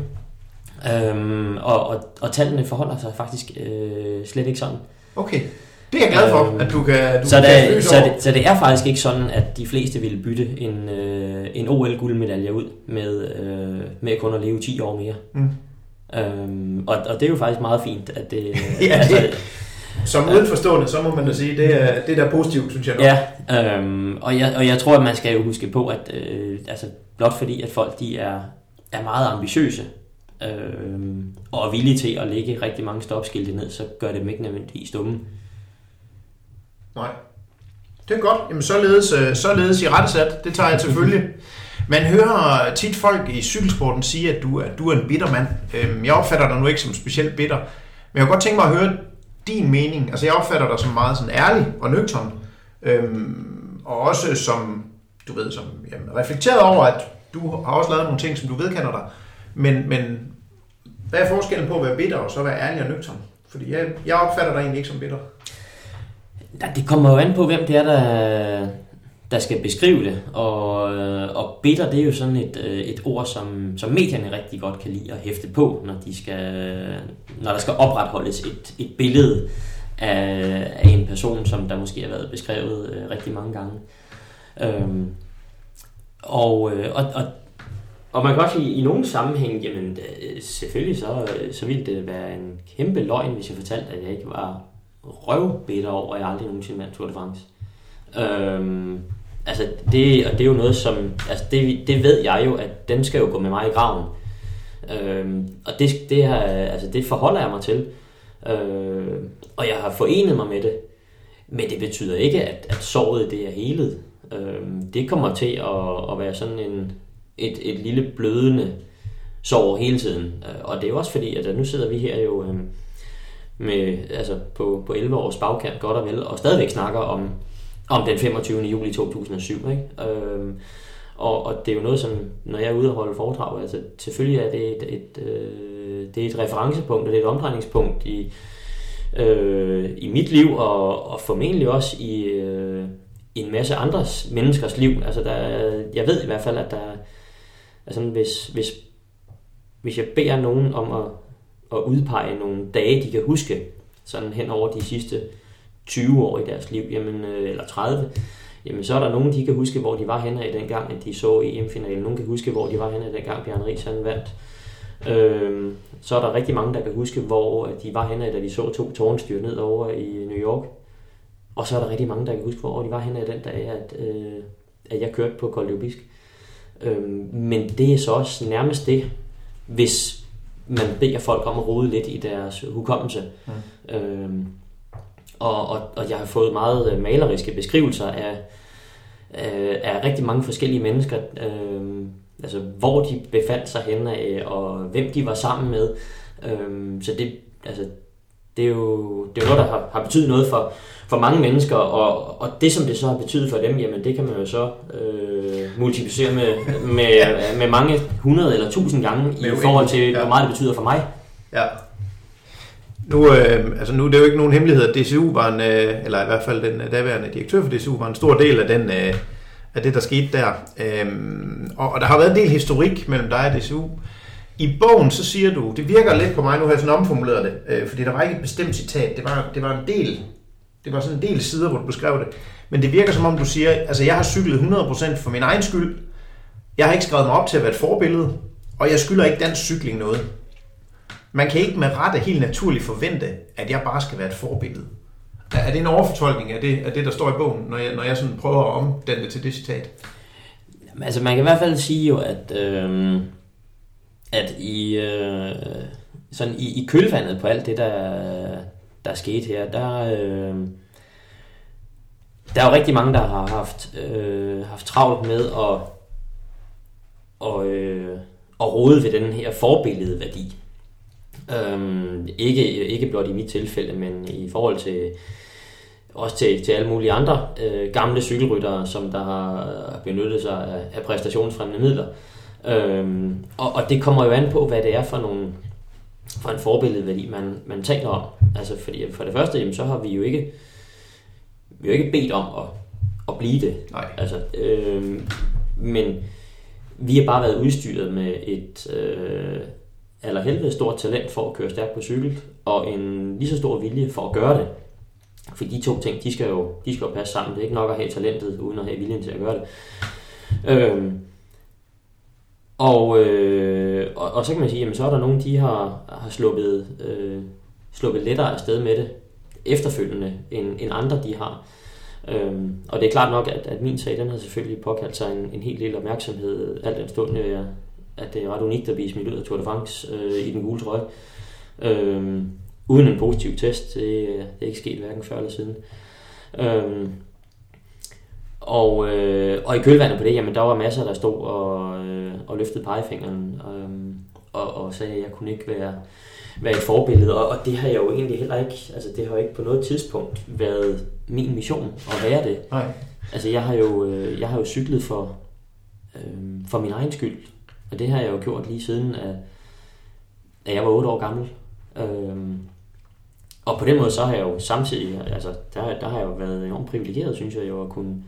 Øhm, og, og, og tallene forholder sig faktisk øh, slet ikke sådan. Okay, det er jeg glad for, Øhm, at du kan, du Så kan lys så, over. det, så det er faktisk ikke sådan, at de fleste ville bytte en, øh, en OL-guldmedalje ud med, øh, med kun at leve 10 år mere. Mm. Øhm, og, og det er jo faktisk meget fint, at det... Ja, det- Som udenforstående, så må man da sige, det er, det er da positivt, synes jeg nok. Ja, øhm, og, jeg, og jeg tror, at man skal jo huske på, at øh, altså, blot fordi, at folk de er, er meget ambitiøse øh, og er villige til at lægge rigtig mange stopskilte ned, så gør det dem ikke nødvendigvis dumme. Nej. Det er godt. Jamen, således, øh, således i rettesat. Det tager jeg til følge. Man hører tit folk i cykelsporten sige, at du er, du er en bitter mand. Øhm, Jeg opfatter dig nu ikke som specielt bitter. Men jeg kunne godt tænke mig at høre din mening. Altså, jeg opfatter dig som meget sådan ærlig og nøgtern. Øhm, og også som, du ved, som jamen, reflekteret over, at du har også lavet nogle ting, som du vedkender dig. Men, men hvad er forskellen på at være bitter og så være ærlig og nøgtern? Fordi jeg, jeg opfatter dig egentlig ikke som bitter. Det kommer jo an på, hvem det er, der, der skal beskrive det. Og, øh, og bitter, det er jo sådan et, øh, et ord, som, som medierne rigtig godt kan lide at hæfte på, når, de skal, når der skal opretholdes et, et billede af, af en person, som der måske har været beskrevet øh, rigtig mange gange. Øhm, og, øh, og, og, og man kan også sige, i nogle sammenhæng, jamen øh, selvfølgelig så, øh, så ville det være en kæmpe løgn, hvis jeg fortalte, at jeg ikke var røvbitter over, at jeg aldrig nogensinde vandt Tour de France. Øhm, altså det, og det er jo noget som, altså det, det ved jeg jo, at den skal jo gå med mig i graven. Øh, og det, det, har, altså det forholder jeg mig til. Øh, og jeg har forenet mig med det. Men det betyder ikke, at, at såret det er helet. Øh, det kommer til at, at være sådan en, et, et lille blødende sår hele tiden. Øh, og det er jo også fordi, at nu sidder vi her jo øh, med, altså på, på 11 års bagkant godt og vel, og stadigvæk snakker om, om den 25. juli 2007. Ikke? Øh, og, og det er jo noget, som, når jeg er ude og holde foredrag, altså selvfølgelig er det et, et, øh, det er et referencepunkt, og det er et omdrejningspunkt i, øh, i mit liv, og, og formentlig også i, øh, i en masse andres menneskers liv. Altså der, jeg ved i hvert fald, at der altså hvis, hvis, hvis jeg beder nogen om at, at udpege nogle dage, de kan huske, sådan hen over de sidste 20 år i deres liv, jamen, øh, eller 30, jamen så er der nogen, de kan huske, hvor de var henne i den gang, at de så EM-finalen. Nogen kan huske, hvor de var henne i den gang, Bjørn Ries han vandt. Øhm, så er der rigtig mange, der kan huske, hvor de var henne, da de så to tårnstyr ned over i New York. Og så er der rigtig mange, der kan huske, hvor de var henne den dag, at, øh, at jeg kørte på Col Bisk. Øhm, men det er så også nærmest det, hvis man beder folk om at rode lidt i deres hukommelse. Mm. Øhm, og, og, og jeg har fået meget øh, maleriske beskrivelser af, øh, af rigtig mange forskellige mennesker, øh, altså hvor de befandt sig henne af, og hvem de var sammen med. Øh, så det, altså, det, er jo, det er jo noget, der har, har betydet noget for, for mange mennesker, og, og det, som det så har betydet for dem, jamen det kan man jo så øh, multiplicere med, med, med mange hundrede eller tusind gange i forhold til, hvor meget det betyder for mig. Ja. Nu, øh, altså nu det er det jo ikke nogen hemmelighed, at DCU var en, øh, eller i hvert fald den øh, daværende direktør for DCU, var en stor del af, den, øh, af det, der skete der. Øh, og, og der har været en del historik mellem dig og DCU. I bogen, så siger du, det virker lidt på mig, nu har jeg sådan omformuleret det, øh, fordi der var ikke et bestemt citat, det var, det var en del, det var sådan en del sider, hvor du beskrev det. Men det virker som om, du siger, altså jeg har cyklet 100% for min egen skyld, jeg har ikke skrevet mig op til at være et forbillede, og jeg skylder ikke dansk cykling noget. Man kan ikke med rette helt naturligt forvente, at jeg bare skal være et forbillede. Er det en overfortolkning af det, af det der står i bogen, når jeg, når jeg sådan prøver at omdanne det til det citat? Jamen, Altså man kan i hvert fald sige jo, at, øh, at i, øh, sådan i, i kølvandet på alt det, der, der er sket her, der, øh, der er jo rigtig mange, der har haft, øh, haft travlt med at, og, øh, at rode ved den her forbilledeværdi. Øhm, ikke, ikke blot i mit tilfælde, men i forhold til, også til, til alle mulige andre øh, gamle cykelryttere, som der har benyttet sig af, af præstationsfremmende midler. Øhm, og, og det kommer jo an på, hvad det er for nogle for en forbilledværdi, man, man taler om. Altså fordi for det første, jamen, så har vi jo ikke vi har ikke bedt om at, at blive det. Nej. Altså, øh, men vi har bare været udstyret med et øh, eller helvede stort talent for at køre stærkt på cykel, og en lige så stor vilje for at gøre det. For de to ting, de skal jo, de skal jo passe sammen. Det er ikke nok at have talentet, uden at have viljen til at gøre det. Øhm, og, øh, og, og så kan man sige, jamen så er der nogen, de har, har sluppet, øh, sluppet lettere afsted med det efterfølgende, end, end andre de har. Øhm, og det er klart nok, at, at min sag, den har selvfølgelig påkaldt sig en, en hel del opmærksomhed, alt den stund, jeg, at det er ret unikt at blive smidt ud af Tour de France øh, i den gule trøje. Øhm, uden en positiv test, det, det er ikke sket hverken før eller siden. Øhm, og, øh, og i kølvandet på det, jamen der var masser, der stod og, øh, og løftede pegefingeren øh, og, og sagde, at jeg kunne ikke være, være et forbillede. Og, og det har jeg jo egentlig heller ikke, altså det har jo ikke på noget tidspunkt været min mission at være det. Nej. Altså jeg har jo, øh, jeg har jo cyklet for, øh, for min egen skyld. Og det har jeg jo gjort lige siden, at, at jeg var 8 år gammel. Øh, og på den måde så har jeg jo samtidig, altså der, der har jeg jo været enormt privilegeret, synes jeg jo, at kunne,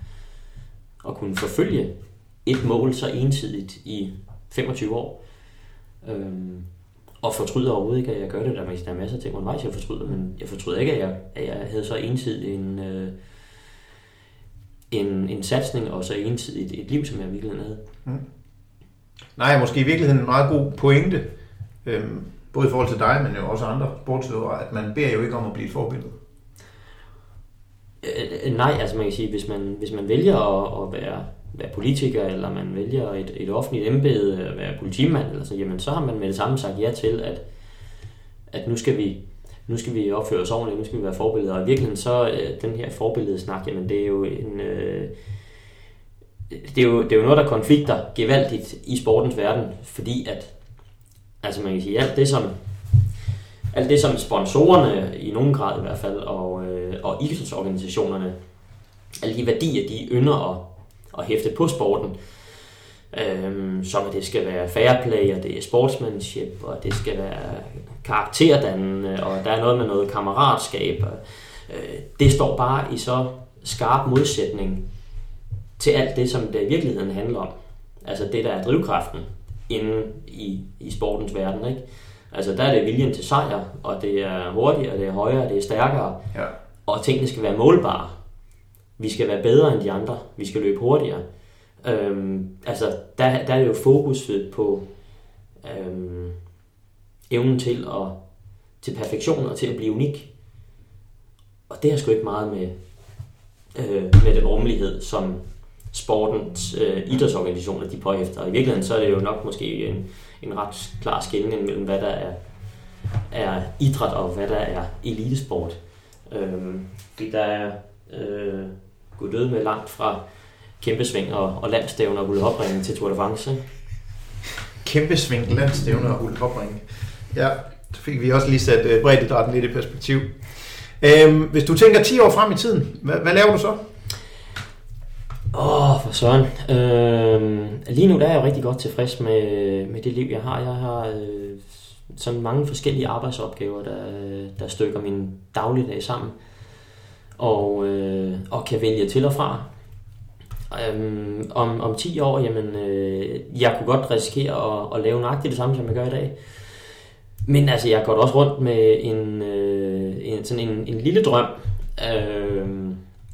at kunne forfølge et mål så ensidigt i 25 år. Øhm, og fortryder overhovedet ikke, at jeg gør det. Der er masser af ting undervejs, jeg fortryder, men jeg fortryder ikke, at jeg, at jeg havde så ensidigt en, øh, en, en satsning, og så ensidigt et liv, som jeg virkelig havde. Mm. Nej, måske i virkeligheden en meget god pointe, øhm, både i forhold til dig, men jo også andre sportsledere, at man beder jo ikke om at blive et forbillede. Øh, øh, nej, altså man kan sige, hvis man, hvis man vælger at, at være, være politiker, eller man vælger et, et offentligt embede, øh, at være politimand, eller så, jamen, så har man med det samme sagt ja til, at, at nu skal vi nu skal vi opføre os ordentligt, nu skal vi være forbilleder. Og i virkeligheden så, øh, den her forbilledesnak, jamen det er jo en... Øh, det er, jo, det er jo noget, der konflikter gevaldigt i sportens verden, fordi at, altså man kan sige, alt det som, alt det som sponsorerne i nogen grad i hvert fald, og, øh, og idrætsorganisationerne, alle de værdier, de ynder at, at hæfte på sporten, øh, som at det skal være fair play, og det er sportsmanship, og det skal være karakterdannende, og der er noget med noget kammeratskab. Og, øh, det står bare i så skarp modsætning til alt det, som det i virkeligheden handler om. Altså det, der er drivkraften inde i, i sportens verden. Ikke? Altså der er det viljen til sejr, og det er hurtigere, det er højere, det er stærkere, ja. og tingene skal være målbare. Vi skal være bedre end de andre, vi skal løbe hurtigere. Øhm, altså der, der er det jo fokus på øhm, evnen til at til perfektion og til at blive unik. Og det har sgu ikke meget med, øh, med den rummelighed, som sportens øh, idrætsorganisationer de påhæfter. Og i virkeligheden så er det jo nok måske en, en ret klar skældning mellem, hvad der er, er idræt og hvad der er elitesport. Øh, fordi der er øh, gået død med langt fra kæmpesving og, og landstævner og hulhopringen til Tour de France. Kæmpesving, landstævner og hulhopringen. Ja, så fik vi også lige sat øh, bredt lidt i perspektiv. Øh, hvis du tænker 10 år frem i tiden, hvad, hvad laver du så? Åh, oh, for søren. Øh, lige nu der er jeg jo rigtig godt tilfreds med, med det liv, jeg har. Jeg har øh, sådan mange forskellige arbejdsopgaver, der, der stykker min dagligdag sammen. Og, øh, og kan vælge til og fra. Øhm, om, om 10 år, jamen, øh, jeg kunne godt risikere at, at lave nøjagtigt det samme, som jeg gør i dag. Men altså, jeg går også rundt med en, øh, en, sådan en, en lille drøm. Øh,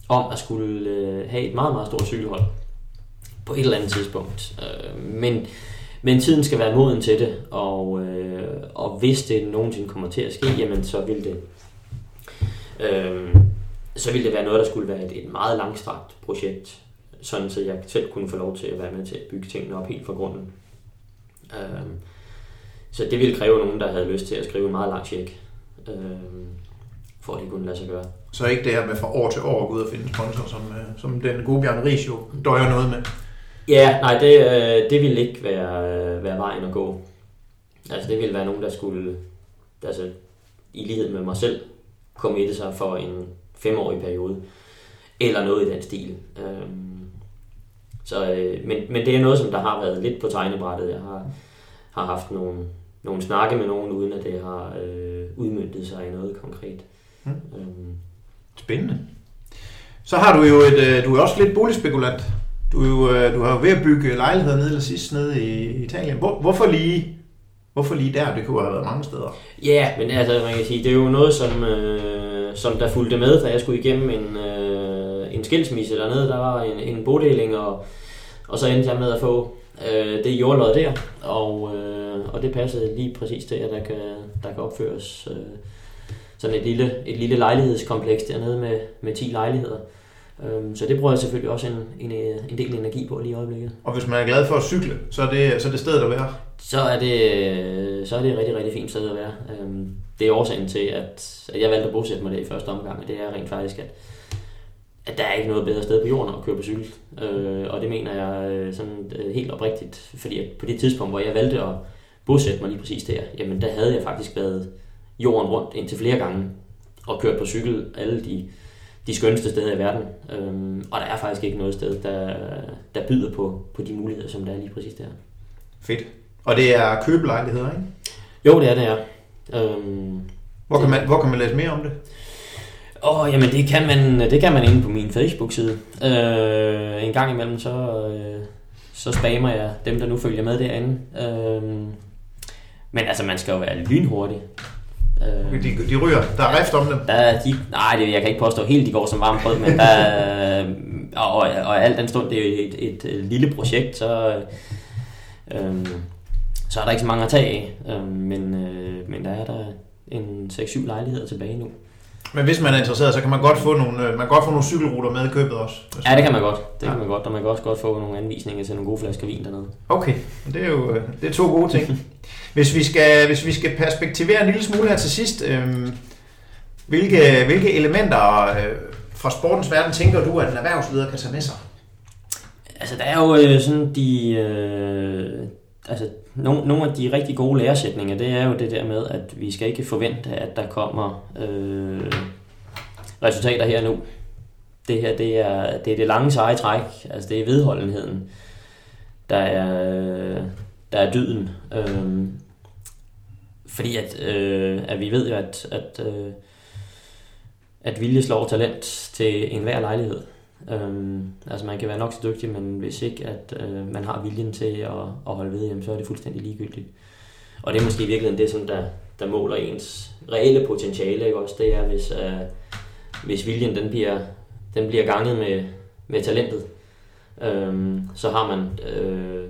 om at skulle øh, have et meget, meget stort cykelhold på et eller andet tidspunkt. Øh, men, men tiden skal være moden til det, og, øh, og hvis det nogensinde kommer til at ske, jamen så vil det øh, så vil det være noget, der skulle være et, et meget langstrakt projekt, sådan så jeg selv kunne få lov til at være med til at bygge tingene op helt fra grunden. Øh, så det ville kræve nogen, der havde lyst til at skrive en meget lang check. Øh, for at det kunne lade sig gøre. Så ikke det her med fra år til år at gå ud og finde sponsor, som, øh, som den gode Bjørn Ries jo døjer noget med? Ja, nej, det, øh, det ville ikke være, øh, være vejen at gå. Altså det ville være nogen, der skulle, altså i lighed med mig selv, det sig for en, femårig periode, eller noget i den stil. Øh, så, øh, men, men det er noget, som der har været lidt på tegnebrættet. Jeg har, har haft nogle, nogle snakke med nogen, uden at det har øh, udmyndtet sig i noget konkret. Mm. Øhm. Spændende. Så har du jo et, øh, du er også lidt boligspekulant. Du, er jo, du har jo ved at bygge lejligheder nede eller sidst nede i Italien. Hvor, hvorfor lige Hvorfor lige der? Det kunne have været mange steder. Ja, men altså, man kan sige, det er jo noget, som, øh, som der fulgte med, da jeg skulle igennem en, øh, en skilsmisse dernede. Der var en, en bodeling, og, og så endte jeg med at få øh, det jordlod der, og, øh, og det passede lige præcis til, at der kan, der kan opføres øh, sådan et lille, et lille lejlighedskompleks dernede med, med 10 lejligheder. Øhm, så det bruger jeg selvfølgelig også en, en, en del energi på lige i øjeblikket. Og hvis man er glad for at cykle, så er det, så er det stedet at være? Så er det, så er det et rigtig, rigtig fint sted at være. Øhm, det er årsagen til, at, at jeg valgte at bosætte mig der i første omgang, det er rent faktisk, at, at der er ikke noget bedre sted på jorden at køre på cykel. Øh, og det mener jeg øh, sådan øh, helt oprigtigt, fordi på det tidspunkt, hvor jeg valgte at bosætte mig lige præcis der, jamen der havde jeg faktisk været jorden rundt indtil flere gange og kørt på cykel alle de de skønneste steder i verden. Øhm, og der er faktisk ikke noget sted, der, der byder på, på de muligheder, som der er lige præcis der. Fedt. Og det er købelejligheder, ikke? Jo, det er det, ja. Øhm, hvor, kan man, hvor kan man læse mere om det? Åh, oh, jamen det kan man, det kan man inde på min Facebook-side. Øh, en gang imellem, så, øh, så spammer jeg dem, der nu følger med derinde. Øh, men altså, man skal jo være lynhurtig. Øh, de, de ryger. Der er rift om dem. Der, de, nej, det, jeg kan ikke påstå helt, de går som varme brød, men der, og, og, og alt den stund, det er et, et, et lille projekt, så, øh, så er der ikke så mange at tage af. Øh, men, øh, men der er der en 6-7 lejligheder tilbage nu. Men hvis man er interesseret, så kan man godt få nogle, øh, man kan godt få nogle cykelruter med i købet også. Ja, det kan man godt. Det kan man godt, og man kan også godt få nogle anvisninger til nogle gode flasker vin dernede. Okay, det er jo det er to gode ting. hvis, vi skal, hvis vi skal perspektivere en lille smule her til sidst, øh, hvilke, hvilke elementer øh, fra sportens verden tænker du, at en erhvervsleder kan tage med sig? Altså, der er jo øh, sådan de... Øh, altså, nogle, nogle af de rigtig gode læresætninger, det er jo det der med, at vi skal ikke forvente, at der kommer øh, resultater her nu. Det her, det er det, er det lange seje træk, altså det er vedholdenheden, der er, der er dyden. Øh, fordi at, øh, at vi ved jo, at, at, øh, at vilje slår talent til enhver lejlighed. Øhm, altså man kan være nok så dygtig, men hvis ikke at øh, man har viljen til at, at holde ved, jamen, så er det fuldstændig ligegyldigt. Og det er måske i virkeligheden det, som der, der måler ens reelle potentiale, ikke også? Det er, hvis, øh, hvis viljen den bliver, den bliver ganget med, med talentet, øhm, så har man øh,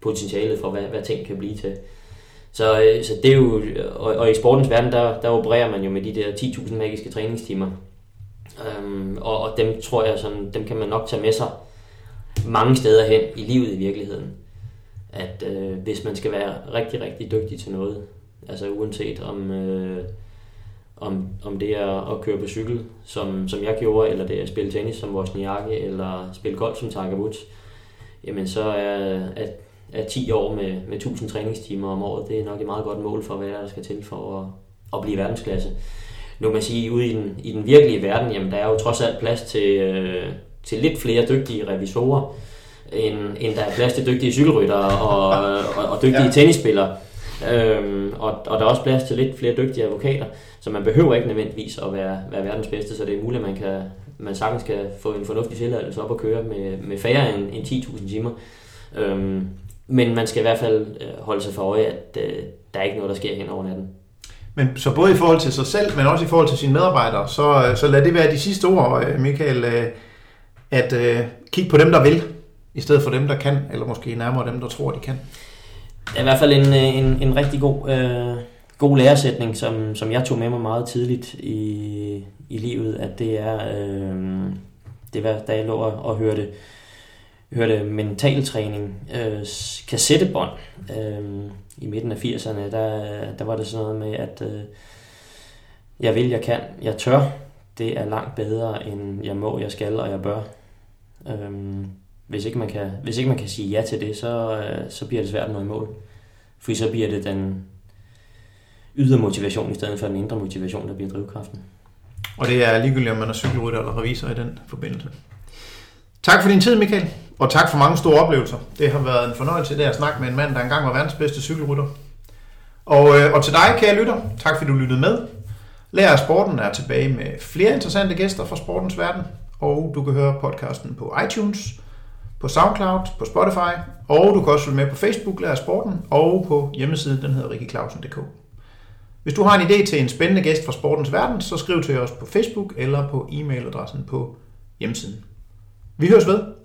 potentialet for, hvad, hvad ting kan blive til. Så, øh, så det er jo, og, og i sportens verden, der, der opererer man jo med de der 10.000 magiske træningstimer. Øhm, og, og dem tror jeg, sådan, dem kan man nok tage med sig mange steder hen i livet i virkeligheden. At øh, hvis man skal være rigtig, rigtig dygtig til noget, altså uanset om, øh, om, om det er at køre på cykel, som, som jeg gjorde, eller det er at spille tennis som Wozniacki, eller spille golf som Tiger Woods, jamen så er, at, at 10 år med, med 1000 træningstimer om året, det er nok et meget godt mål for, hvad der skal til for at, at blive verdensklasse nu kan man sige, ude i den, i den virkelige verden, jamen der er jo trods alt plads til, øh, til lidt flere dygtige revisorer, end, end der er plads til dygtige cykelryttere og, og, og dygtige ja. tennisspillere. Øhm, og, og der er også plads til lidt flere dygtige advokater, så man behøver ikke nødvendigvis at være, være verdens bedste, så det er muligt, at man, kan, man sagtens kan få en fornuftig tilladelse op og køre med, med færre end, end 10.000 timer. Øhm, men man skal i hvert fald øh, holde sig for øje, at øh, der er ikke noget, der sker hen over natten. Men så både i forhold til sig selv, men også i forhold til sine medarbejdere, så, øh, så lad det være de sidste ord, øh, Michael, øh, at uh, kigge på dem, der vil, i stedet for dem, der kan, eller måske nærmere dem, der tror, de kan. Det er i hvert fald en, en, en rigtig god, øh, god læresætning, som, som jeg tog med mig meget tidligt i, i livet, at det er, øh, det var, da jeg lå og, og hørte, hørte mentaltræning, øh, kassettebånd, øh, i midten af 80'erne, der, der var det sådan noget med, at øh, jeg vil, jeg kan, jeg tør. Det er langt bedre end jeg må, jeg skal og jeg bør. Øhm, hvis, ikke man kan, hvis ikke man kan sige ja til det, så, øh, så bliver det svært at nå i mål. For så bliver det den ydre motivation i stedet for den indre motivation, der bliver drivkraften. Og det er ligegyldigt, om man er cykelrytter eller revisor i den forbindelse. Tak for din tid, Michael, og tak for mange store oplevelser. Det har været en fornøjelse det at snakke med en mand, der engang var verdens bedste cykelrytter. Og, øh, og til dig, kære lytter, tak fordi du lyttede med. Lær af Sporten er tilbage med flere interessante gæster fra sportens verden, og du kan høre podcasten på iTunes, på SoundCloud, på Spotify, og du kan også følge med på Facebook, Lær af Sporten, og på hjemmesiden, den hedder rikkiklausen.dk. Hvis du har en idé til en spændende gæst fra sportens verden, så skriv til os på Facebook eller på e-mailadressen på hjemmesiden. Vi høres ved.